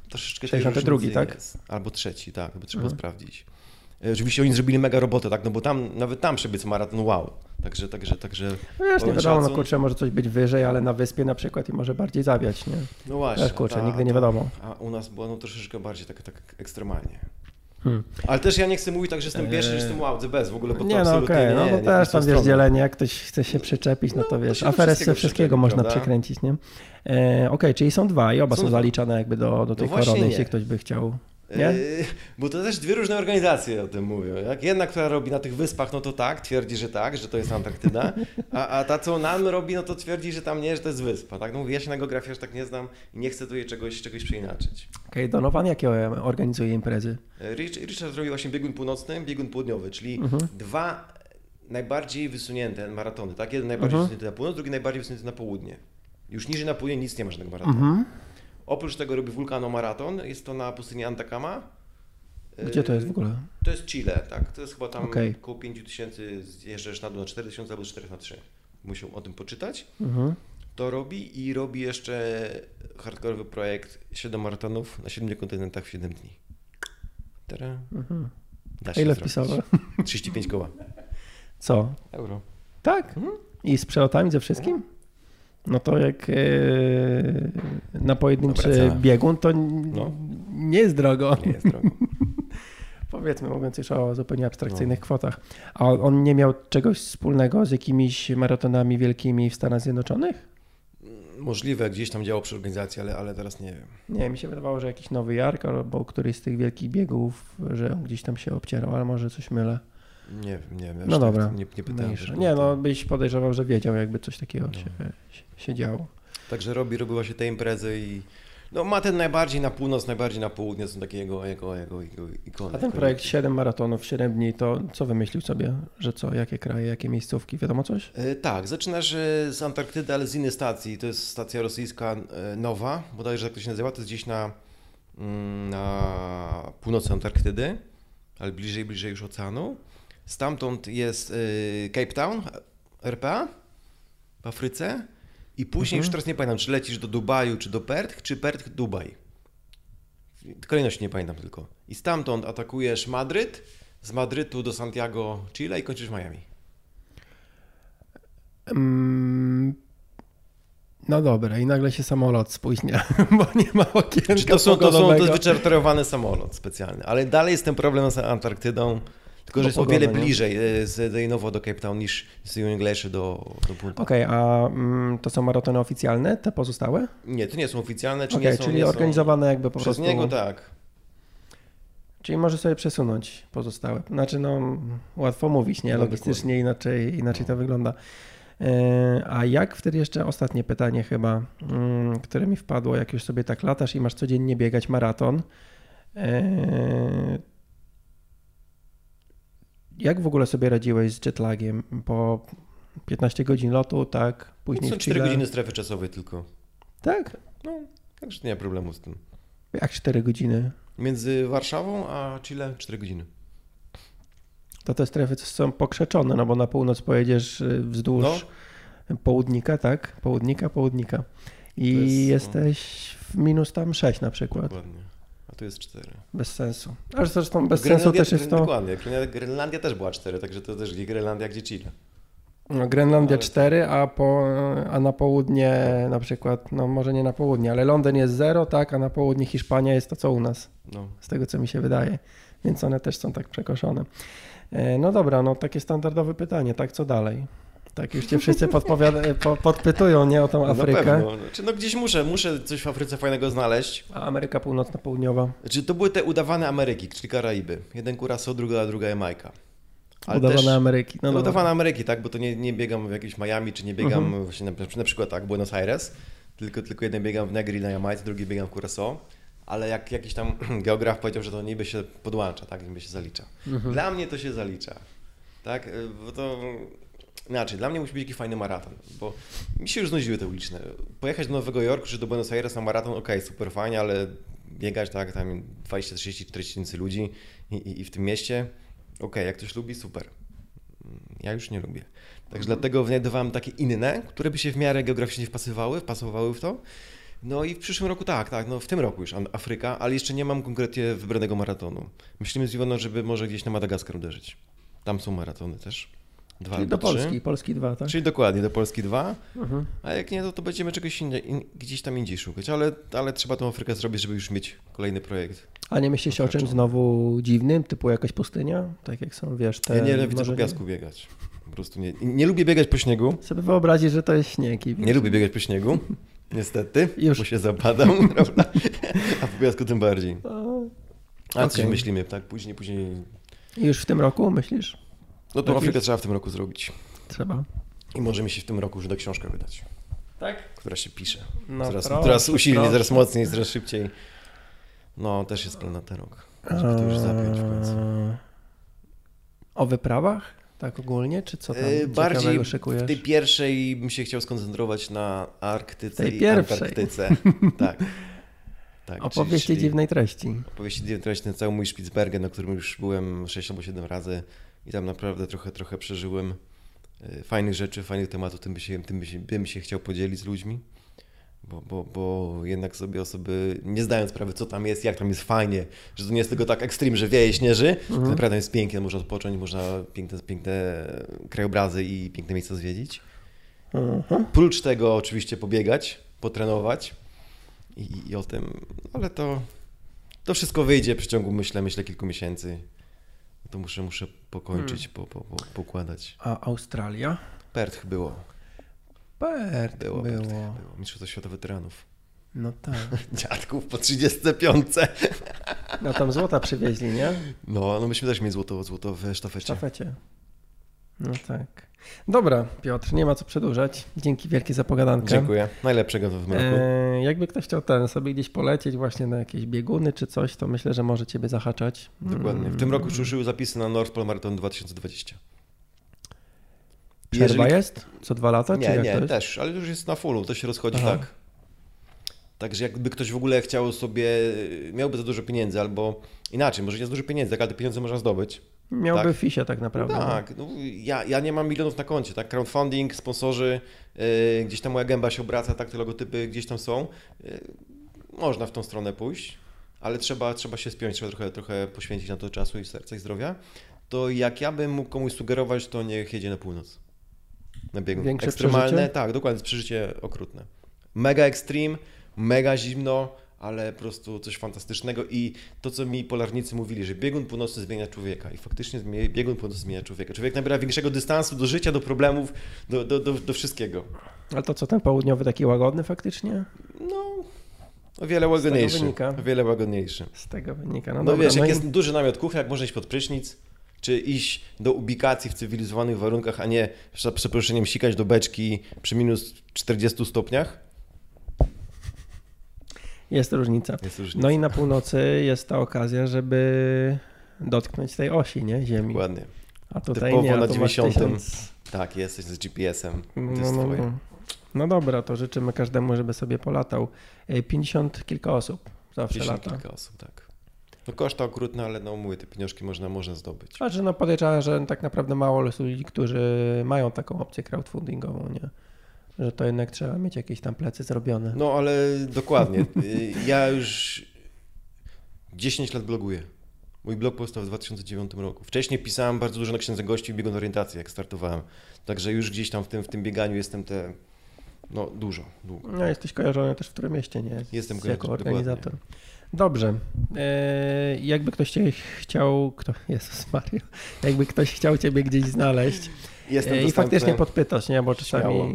troszeczkę tej 62, różnicy tak? Jest. Albo trzeci, tak, to by trzeba było sprawdzić. E, Oczywiście oni zrobili mega robotę, tak, no bo tam, nawet tam przebiec maraton, wow. Także, także, także... No nie wiadomo, no szacun. kurczę, może coś być wyżej, ale na wyspie na przykład i może bardziej zawiać, nie? No właśnie. Wiesz, kurczę, ta- nigdy nie ta- wiadomo. A u nas było no troszeczkę bardziej tak, tak ekstremalnie. Hmm. Ale też ja nie chcę mówić tak, że jestem pierwszy, że jestem wow, the best, w ogóle, bo to Nie, no absolutnie okej, nie, no bo nie, też tam wiesz dzielenie, jak ktoś chce się przyczepić, no to No, to wiesz, aferę wszystkiego wszystkiego można prawda? przykręcić, nie? E, okej, czyli są dwa i oba Są są, zaliczane jakby do, do tej No korony, jeśli ktoś by chciał, nie? Yy, Bo to też dwie różne organizacje o tym mówią. Jak jedna, która robi na tych wyspach, no to tak, twierdzi, że tak, że to jest Antarktyda, a, a ta, co nam robi, no to twierdzi, że tam nie, że to jest wyspa. Tak? No mówię, ja się na geografii aż tak nie znam i nie chcę tutaj czegoś, czegoś przeinaczyć. Okej, Donovan jakie organizuje imprezy? Rich- Richard zrobił właśnie biegun północny, biegun południowy, czyli Mhm. dwa najbardziej wysunięte maratony. Tak? Jeden najbardziej Mhm. wysunięty na północ, drugi najbardziej wysunięty na południe. Już niżej na południe nic nie ma żadnego maratonu. Mhm. Oprócz tego robi wulkanomaraton, jest to na pustyni Antakama. Gdzie to jest w ogóle? To jest Chile, tak. To jest chyba tam Okej. około 5000, zjeżdżasz na dół na 4000 albo 4 na 3. Musiał o tym poczytać. Mhm. To robi i robi jeszcze hardkorowy projekt 7 maratonów na 7 kontynentach w 7 dni. Tada. Mhm. Da A ile wpisowe? 35 koła. Co? Euro. Tak? I z przelotami ze wszystkim? No to jak e, na pojedynczy biegun, to No. nie jest drogo. Nie jest drogo. Powiedzmy, mówiąc już o zupełnie No. abstrakcyjnych kwotach. A on nie miał czegoś wspólnego z jakimiś maratonami wielkimi w Stanach Zjednoczonych? Możliwe, gdzieś tam działał przy organizacji, ale, ale teraz nie wiem. Nie, mi się wydawało, że jakiś Nowy Jork albo któryś z tych wielkich biegów, że on gdzieś tam się obcierał, ale może coś mylę. Nie wiem, nie wiem. No aż dobra. Tak, nie, nie pytałem. Nie, no byś podejrzewał, że wiedział, jakby coś takiego No. się, się, działo. Także robi, robiła się te imprezy i no ma ten najbardziej na północ, najbardziej na południe, są takie jego, jego, jego, jego ikony. A ten projekt 7 maratonów, 7 dni, to co wymyślił sobie, że co, jakie kraje, jakie miejscówki, wiadomo coś? E, Tak, zaczynasz e, z Antarktydy, ale z innej stacji. To jest stacja rosyjska e, nowa, bodajże jak to się nazywa, to jest gdzieś na, mm, na północy Antarktydy, ale bliżej, bliżej już oceanu. Stamtąd jest e, Cape Town, RPA w Afryce i później Mhm. już teraz nie pamiętam, czy lecisz do Dubaju, czy do Perth, czy Perth, Dubaj. Kolejność nie pamiętam tylko. I stamtąd atakujesz Madryt, z Madrytu do Santiago, Chile i kończysz Miami. Mm, no dobra, i nagle się samolot spóźnia, bo nie ma okienka Czy to, są, to, są, to jest wyczarterowany samolot specjalny, ale dalej jest ten problem z Antarktydą, tylko że jest o wiele nie? bliżej e, z Dejnowo do Cape Town niż z Union Glacier do, do Punta. Okej, a mm, to są maratony oficjalne, te pozostałe? Nie, to nie są oficjalne, czy Okej, nie są, czyli nie są... organizowane jakby po Przez prostu. niego tak. Czyli może sobie przesunąć pozostałe. Znaczy, no, łatwo mówić, nie? No, Logistycznie inaczej, inaczej to wygląda. E, A jak wtedy jeszcze ostatnie pytanie chyba, mm, które mi wpadło, jak już sobie tak latasz i masz codziennie biegać maraton. Jak w ogóle sobie radziłeś z jetlagiem po 15 godzin lotu, tak? Później Są w 4 Chile? godziny strefy czasowej tylko. Tak? No, także nie ma problemu z tym. Jak 4 godziny? Między Warszawą a Chile 4 godziny. To te strefy są pokrzeczone, no bo na północ pojedziesz y, wzdłuż No. południka, tak? Południka, południka. I jest, no. jesteś w minus tam 6 na przykład. Dokładnie. Tu jest 4. Bez sensu. Ale zresztą bez sensu też jest to. Dokładnie. Grenlandia- Grenlandia też była 4, także to też Grenlandia, gdzie Chile. No, Grenlandia Ale- 4, a, po, a na południe na przykład, no może nie na południe, ale Londyn jest 0, tak? A na południe Hiszpania jest to co u nas. No. z tego co mi się wydaje, więc one też są tak przekoszone. E, No dobra, no takie standardowe pytanie, tak co dalej? Tak już cię wszyscy podpowiada- po, podpytują, nie o tą Na Afrykę, pewno. Znaczy, no gdzieś muszę, muszę coś w Afryce fajnego znaleźć. a Ameryka Północno-Południowa, Znaczy, to były te udawane Ameryki, czyli Karaiby. Jeden Curaçao, druga, druga Jamajka. Ale udawane też- Ameryki. No No, udawane Ameryki, tak, bo to nie, nie biegam w jakimś Miami, czy nie biegam Mhm. właśnie na, na przykład tak, Buenos Aires, tylko, tylko jeden biegam w Negri na Jamajce, drugi biegam w Curaçao, ale jak jakiś tam geograf powiedział, że to niby się podłącza, tak, niby się zalicza. Mhm. Dla mnie to się zalicza, tak, bo to Inaczej, dla mnie musi być jakiś fajny maraton, bo mi się już znudziły te uliczne. Pojechać do Nowego Jorku czy do Buenos Aires na maraton, ok, super fajnie, ale biegać tak, tam 20, 30, 40 tysięcy ludzi i, i, i, w tym mieście, ok, jak ktoś lubi, super. Ja już nie lubię. Także dlatego wynajdowałem takie inne, które by się w miarę geograficznie wpasowały, wpasowały w to. No i w przyszłym roku tak, tak, no w tym roku już Afryka, ale jeszcze nie mam konkretnie wybranego maratonu. Myślimy z Iwoną, żeby może gdzieś na Madagaskar uderzyć. Tam są maratony też. Dwa Czyli do Polski. Polski 2, tak? Czyli dokładnie, do Polski 2. Mhm. A jak nie, to, to będziemy czegoś inne, in, gdzieś tam indziej szukać, ale, ale trzeba tą Afrykę zrobić, żeby już mieć kolejny projekt. A nie myślisz o czymś znowu dziwnym, typu jakaś pustynia? Tak jak są, wiesz, te... Ja nie lubię po piasku biegać. Po prostu nie, nie lubię biegać po śniegu. Sobie wyobrazić, że to jest śnieg. I nie lubię biegać po śniegu, niestety, Już. bo się zapadam, prawda? A po piasku tym bardziej. A okay. coś myślimy, tak? Później, później... Już w tym roku myślisz? No to Afrykę trzeba w tym roku zrobić. Trzeba. I może mi się w tym roku już do książkę wydać. Tak? Która się pisze. No, coraz, proszę, coraz usilniej, proszę. coraz mocniej, coraz szybciej. No, też jest plan na ten rok. Żeby to już zapiąć w końcu. O wyprawach? Tak ogólnie, czy co tam yy, Bardziej szykujesz? w tej pierwszej bym się chciał skoncentrować na Arktyce tej i pierwszej. Antarktyce. tak. tak. Opowieści czyli, dziwnej treści. Opowieści dziwnej treści, ten cały mój Spitsbergen, na którym już byłem 6 albo 7 razy i tam naprawdę trochę, trochę przeżyłem e, fajnych rzeczy, fajnych tematów, tym, by się, tym by się, bym się chciał podzielić z ludźmi. Bo, bo, bo jednak sobie osoby, nie zdając sprawy, co tam jest, jak tam jest fajnie, że to nie jest tylko tak ekstrem, że wieje, śnieży, mhm. to naprawdę jest pięknie, można odpocząć, można piękne, piękne krajobrazy i piękne miejsca zwiedzić. Mhm. Prócz tego oczywiście pobiegać, potrenować i, i o tym, ale to, to wszystko wyjdzie w ciągu, myślę, myślę kilku miesięcy. To muszę, muszę pokończyć, hmm. po, po, po, pokładać. A Australia? Perth było. Perth było. było. Perth było. Mistrzostwo Świata Weteranów. No tak. Dziadków po 35. No tam złota przywieźli, nie? No, no myśmy też mieli złoto, złoto w sztafecie. W sztafecie. No tak. Dobra, Piotr, nie ma co przedłużać. Dzięki wielkie za pogadankę. Dziękuję. Najlepszego w nowym roku. E, jakby ktoś chciał ten sobie gdzieś polecieć właśnie na jakieś bieguny czy coś, to myślę, że może ciebie zahaczać. Dokładnie. W tym roku już ruszyły zapisy na North Pole Marathon 2020. Przerwa Jeżeli... jest? Co dwa lata? Nie, nie, też, ale już jest na fullu, to się rozchodzi Aha. tak. Także jakby ktoś w ogóle chciał sobie, miałby za dużo pieniędzy albo inaczej, może nie za dużo pieniędzy, ale te pieniądze można zdobyć Miałby tak? fisie tak naprawdę. No tak, no, ja, ja nie mam milionów na koncie, tak? Crowdfunding, sponsorzy, yy, gdzieś tam moja gęba się obraca, tak? Te logotypy gdzieś tam są. Yy, można w tą stronę pójść, ale trzeba, trzeba się spiąć, trzeba trochę, trochę poświęcić na to czasu i serca i zdrowia. To jak ja bym mógł komuś sugerować, to niech jedzie na północ. Na biegun. Większe Ekstremalne, przeżycie? tak, dokładnie, przeżycie okrutne. Mega extreme, mega zimno, ale po prostu coś fantastycznego i to, co mi polarnicy mówili, że biegun północny zmienia człowieka i faktycznie biegun północny zmienia człowieka. Człowiek nabiera większego dystansu do życia, do problemów, do, do, do, do wszystkiego. Ale to co, ten południowy taki łagodny faktycznie? No, o wiele łagodniejszy. O wiele łagodniejszy. Z tego wynika. No, no dobra, wiesz, no jak i... jest duży namiot kuchnia, jak można iść pod prysznic, czy iść do ubikacji w cywilizowanych warunkach, a nie za przeproszeniem sikać do beczki przy minus 40 stopniach, jest różnica. Jest różnica. No i na północy jest ta okazja, żeby dotknąć tej osi, nie? Ziemi. Dokładnie. A tutaj Typowo nie, a na 90. Tysiąc... Tak, jesteś z GPS-em. No, no, no. no dobra, to życzymy każdemu, żeby sobie polatał. 50 kilka osób zawsze 50 lata. kilka osób, tak. No koszta okrutne, ale no mówię, te pieniążki można, można zdobyć. Znaczy no podejrzewam, że tak naprawdę mało ludzi, którzy mają taką opcję crowdfundingową, nie? Że to jednak trzeba mieć jakieś tam plecy zrobione. No ale dokładnie. Ja już 10 lat bloguję. Mój blog powstał w 2009 roku. Wcześniej pisałem bardzo dużo na księdze gości w biegun orientacji, jak startowałem. Także już gdzieś tam w tym, w tym bieganiu jestem te, no dużo, długo. No jesteś kojarzony też w którym mieście, nie? Jestem kojarzony, Jako organizator. Dokładnie. Dobrze. E, jakby ktoś cię chciał, kto, Jezus Mario, jakby ktoś chciał ciebie gdzieś znaleźć, Jestem I faktycznie podpytać, nie? Bo czasami. Śmiało.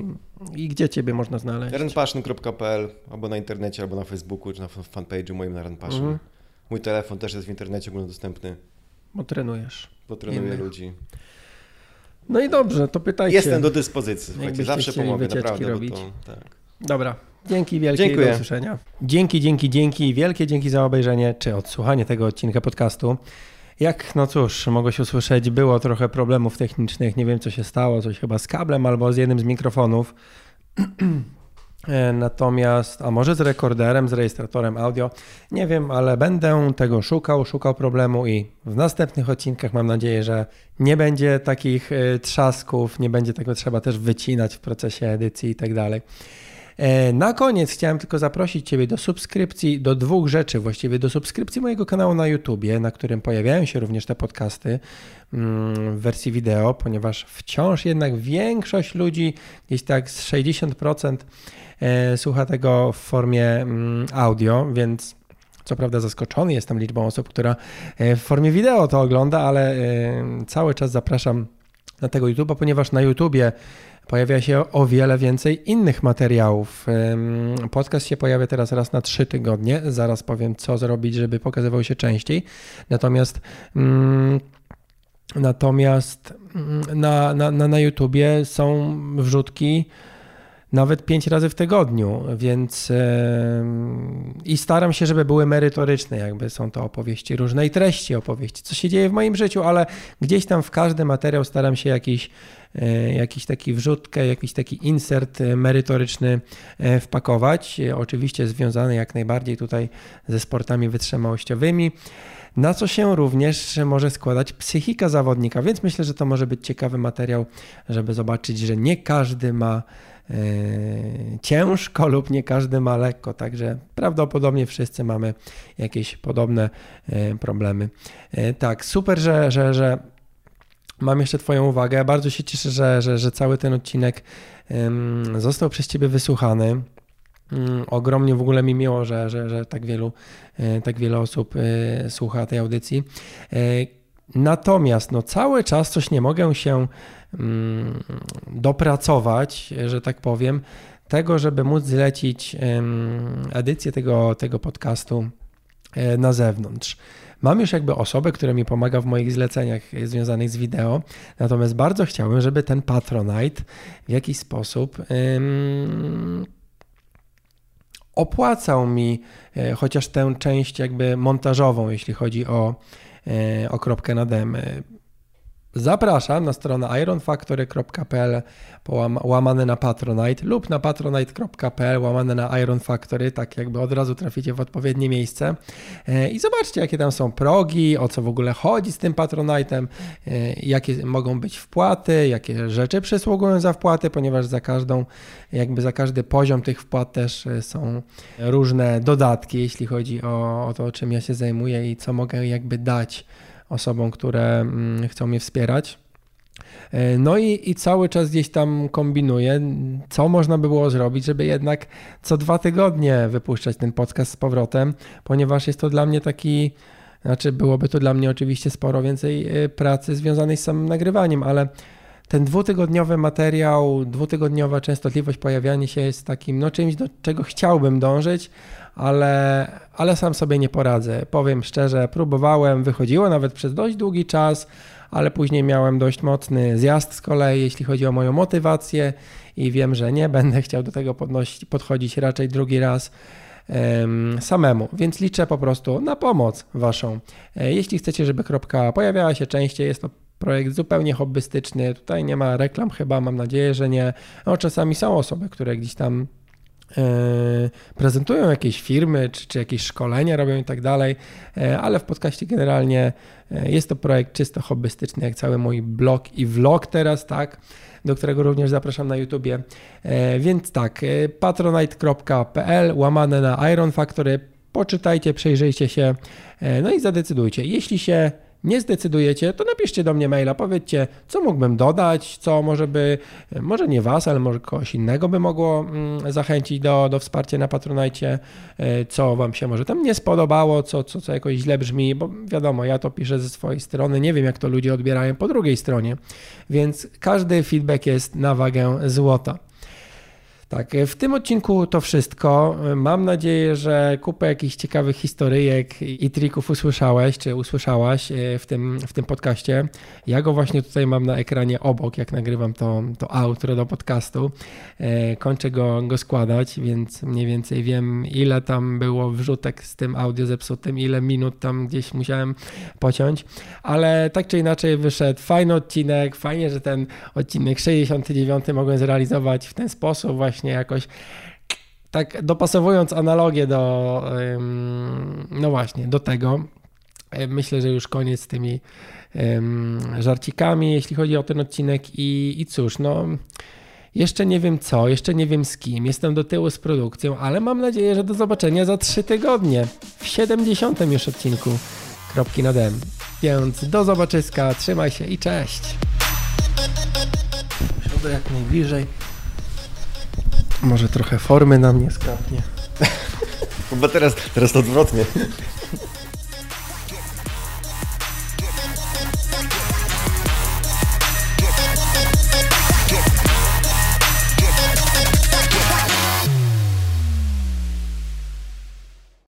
I gdzie ciebie można znaleźć? runpassion.pl albo na internecie, albo na Facebooku, czy na fanpage'u moim na Runpassion. Mhm. Mój telefon też jest w internecie ogólnodostępny. Bo trenujesz. Bo trenuję Innych. ludzi. No i dobrze, to pytajcie. Jestem do dyspozycji, słuchajcie, zawsze pomogę, naprawdę. Robić. To, tak. Dobra, dzięki wielkie Dziękuję. do usłyszenia. Dzięki, dzięki, dzięki, wielkie dzięki za obejrzenie czy odsłuchanie tego odcinka podcastu. Jak, no cóż, mogłeś usłyszeć, było trochę problemów technicznych, nie wiem co się stało, coś chyba z kablem albo z jednym z mikrofonów. E, natomiast, a może z rekorderem, z rejestratorem audio, nie wiem, ale będę tego szukał, szukał problemu i w następnych odcinkach mam nadzieję, że nie będzie takich e, trzasków, nie będzie tego trzeba też wycinać w procesie edycji i tak dalej. E, na koniec chciałem tylko zaprosić Ciebie do subskrypcji, do dwóch rzeczy właściwie, do subskrypcji mojego kanału na YouTubie, na którym pojawiają się również te podcasty mm, w wersji wideo, ponieważ wciąż jednak większość ludzi, gdzieś tak z 60% e, słucha tego w formie mm, audio, więc co prawda zaskoczony jestem liczbą osób, która e, w formie wideo to ogląda, ale cały czas zapraszam na tego YouTube'a, ponieważ na YouTubie pojawia się o wiele więcej innych materiałów. Podcast się pojawia teraz raz na trzy tygodnie. Zaraz powiem, co zrobić, żeby pokazywał się częściej. Natomiast. Mm, natomiast mm, na, na, na, na YouTubie są wrzutki nawet pięć razy w tygodniu, więc yy, i staram się, żeby były merytoryczne, jakby są to opowieści różnej treści, opowieści, co się dzieje w moim życiu, ale gdzieś tam w każdy materiał staram się jakiś jakiś taki wrzutkę, jakiś taki insert e, merytoryczny e, wpakować. Oczywiście związany jak najbardziej tutaj ze sportami wytrzymałościowymi na co się również może składać psychika zawodnika, więc myślę, że to może być ciekawy materiał, żeby zobaczyć, że nie każdy ma ciężko lub nie każdy ma lekko, także prawdopodobnie wszyscy mamy jakieś podobne problemy. Tak, super, że, że, że mam jeszcze Twoją uwagę. Bardzo się cieszę, że, że, że cały ten odcinek został przez Ciebie wysłuchany. Um, ogromnie w ogóle mi miło, że, że, że tak, wielu, e, tak wiele osób e, słucha tej audycji. E, natomiast no, cały czas coś nie mogę się um, dopracować, że tak powiem, tego, żeby móc zlecić edycję tego, tego podcastu na zewnątrz. Mam już jakby osobę, która mi pomaga w moich zleceniach związanych z wideo, natomiast bardzo chciałbym, żeby ten Patronite w jakiś sposób ym, opłacał mi e, chociaż tę część jakby montażową, jeśli chodzi o, e, o kropkę na dem. Zapraszam na stronę ironfactory.pl łamane na Patronite lub na patronite.pl łamane na Iron Factory, tak jakby od razu traficie w odpowiednie miejsce. E, i zobaczcie jakie tam są progi, o co w ogóle chodzi z tym Patronite'em, e, jakie mogą być wpłaty, jakie rzeczy przysługują za wpłaty, ponieważ za każdą, jakby za każdy poziom tych wpłat też e, są różne dodatki, jeśli chodzi o, o to, czym ja się zajmuję i co mogę jakby dać osobom, które mm, chcą mnie wspierać. E, no i, i cały czas gdzieś tam kombinuję, co można by było zrobić, żeby jednak co dwa tygodnie wypuszczać ten podcast z powrotem, ponieważ jest to dla mnie taki, znaczy byłoby to dla mnie oczywiście sporo więcej e, pracy związanej z samym nagrywaniem, ale ten dwutygodniowy materiał, dwutygodniowa częstotliwość pojawiania się jest takim no czymś, do czego chciałbym dążyć, ale, ale sam sobie nie poradzę. Powiem szczerze, próbowałem, wychodziło nawet przez dość długi czas, ale później miałem dość mocny zjazd z kolei, jeśli chodzi o moją motywację i wiem, że nie będę chciał do tego podnosić, podchodzić raczej drugi raz samemu, więc liczę po prostu na pomoc Waszą. E, jeśli chcecie, żeby kropka pojawiała się częściej, jest to projekt zupełnie hobbystyczny, tutaj nie ma reklam chyba, mam nadzieję, że nie. No, czasami są osoby, które gdzieś tam E, prezentują jakieś firmy, czy, czy jakieś szkolenia robią i tak dalej, e, ale w podcaście generalnie e, jest to projekt czysto hobbystyczny, jak cały mój blog i vlog teraz, tak, do którego również zapraszam na YouTubie. Więc tak, patronite.pl łamane na Iron Factory, poczytajcie, przejrzyjcie się, no i zadecydujcie. Jeśli się nie zdecydujecie, to napiszcie do mnie maila, powiedzcie, co mógłbym dodać, co może by, może nie Was, ale może kogoś innego by mogło mm, zachęcić do, do wsparcia na Patronajcie, e, co Wam się może tam nie spodobało, co, co, co jakoś źle brzmi, bo wiadomo, ja to piszę ze swojej strony, nie wiem jak to ludzie odbierają po drugiej stronie, więc każdy feedback jest na wagę złota. Tak, w tym odcinku to wszystko. Mam nadzieję, że kupę jakichś ciekawych historyjek i trików usłyszałeś, czy usłyszałaś e, w tym, w tym podcaście. Ja go właśnie tutaj mam na ekranie obok, jak nagrywam to, to outro do podcastu. E, kończę go, go składać, więc mniej więcej wiem, ile tam było wrzutek z tym audio zepsutym, ile minut tam gdzieś musiałem pociąć, ale tak czy inaczej wyszedł fajny odcinek, fajnie, że ten odcinek 69 mogłem zrealizować w ten sposób właśnie jakoś tak dopasowując analogię do no właśnie, do tego. Myślę, że już koniec z tymi żarcikami, jeśli chodzi o ten odcinek i, i cóż, no jeszcze nie wiem co, jeszcze nie wiem z kim, jestem do tyłu z produkcją, ale mam nadzieję, że do zobaczenia za trzy tygodnie w 70 już odcinku Kropki na dem. Więc do zobaczyska, trzymaj się i cześć. Siądę jak najbliżej. Może trochę formy na mnie skapnie. Chyba teraz, teraz odwrotnie.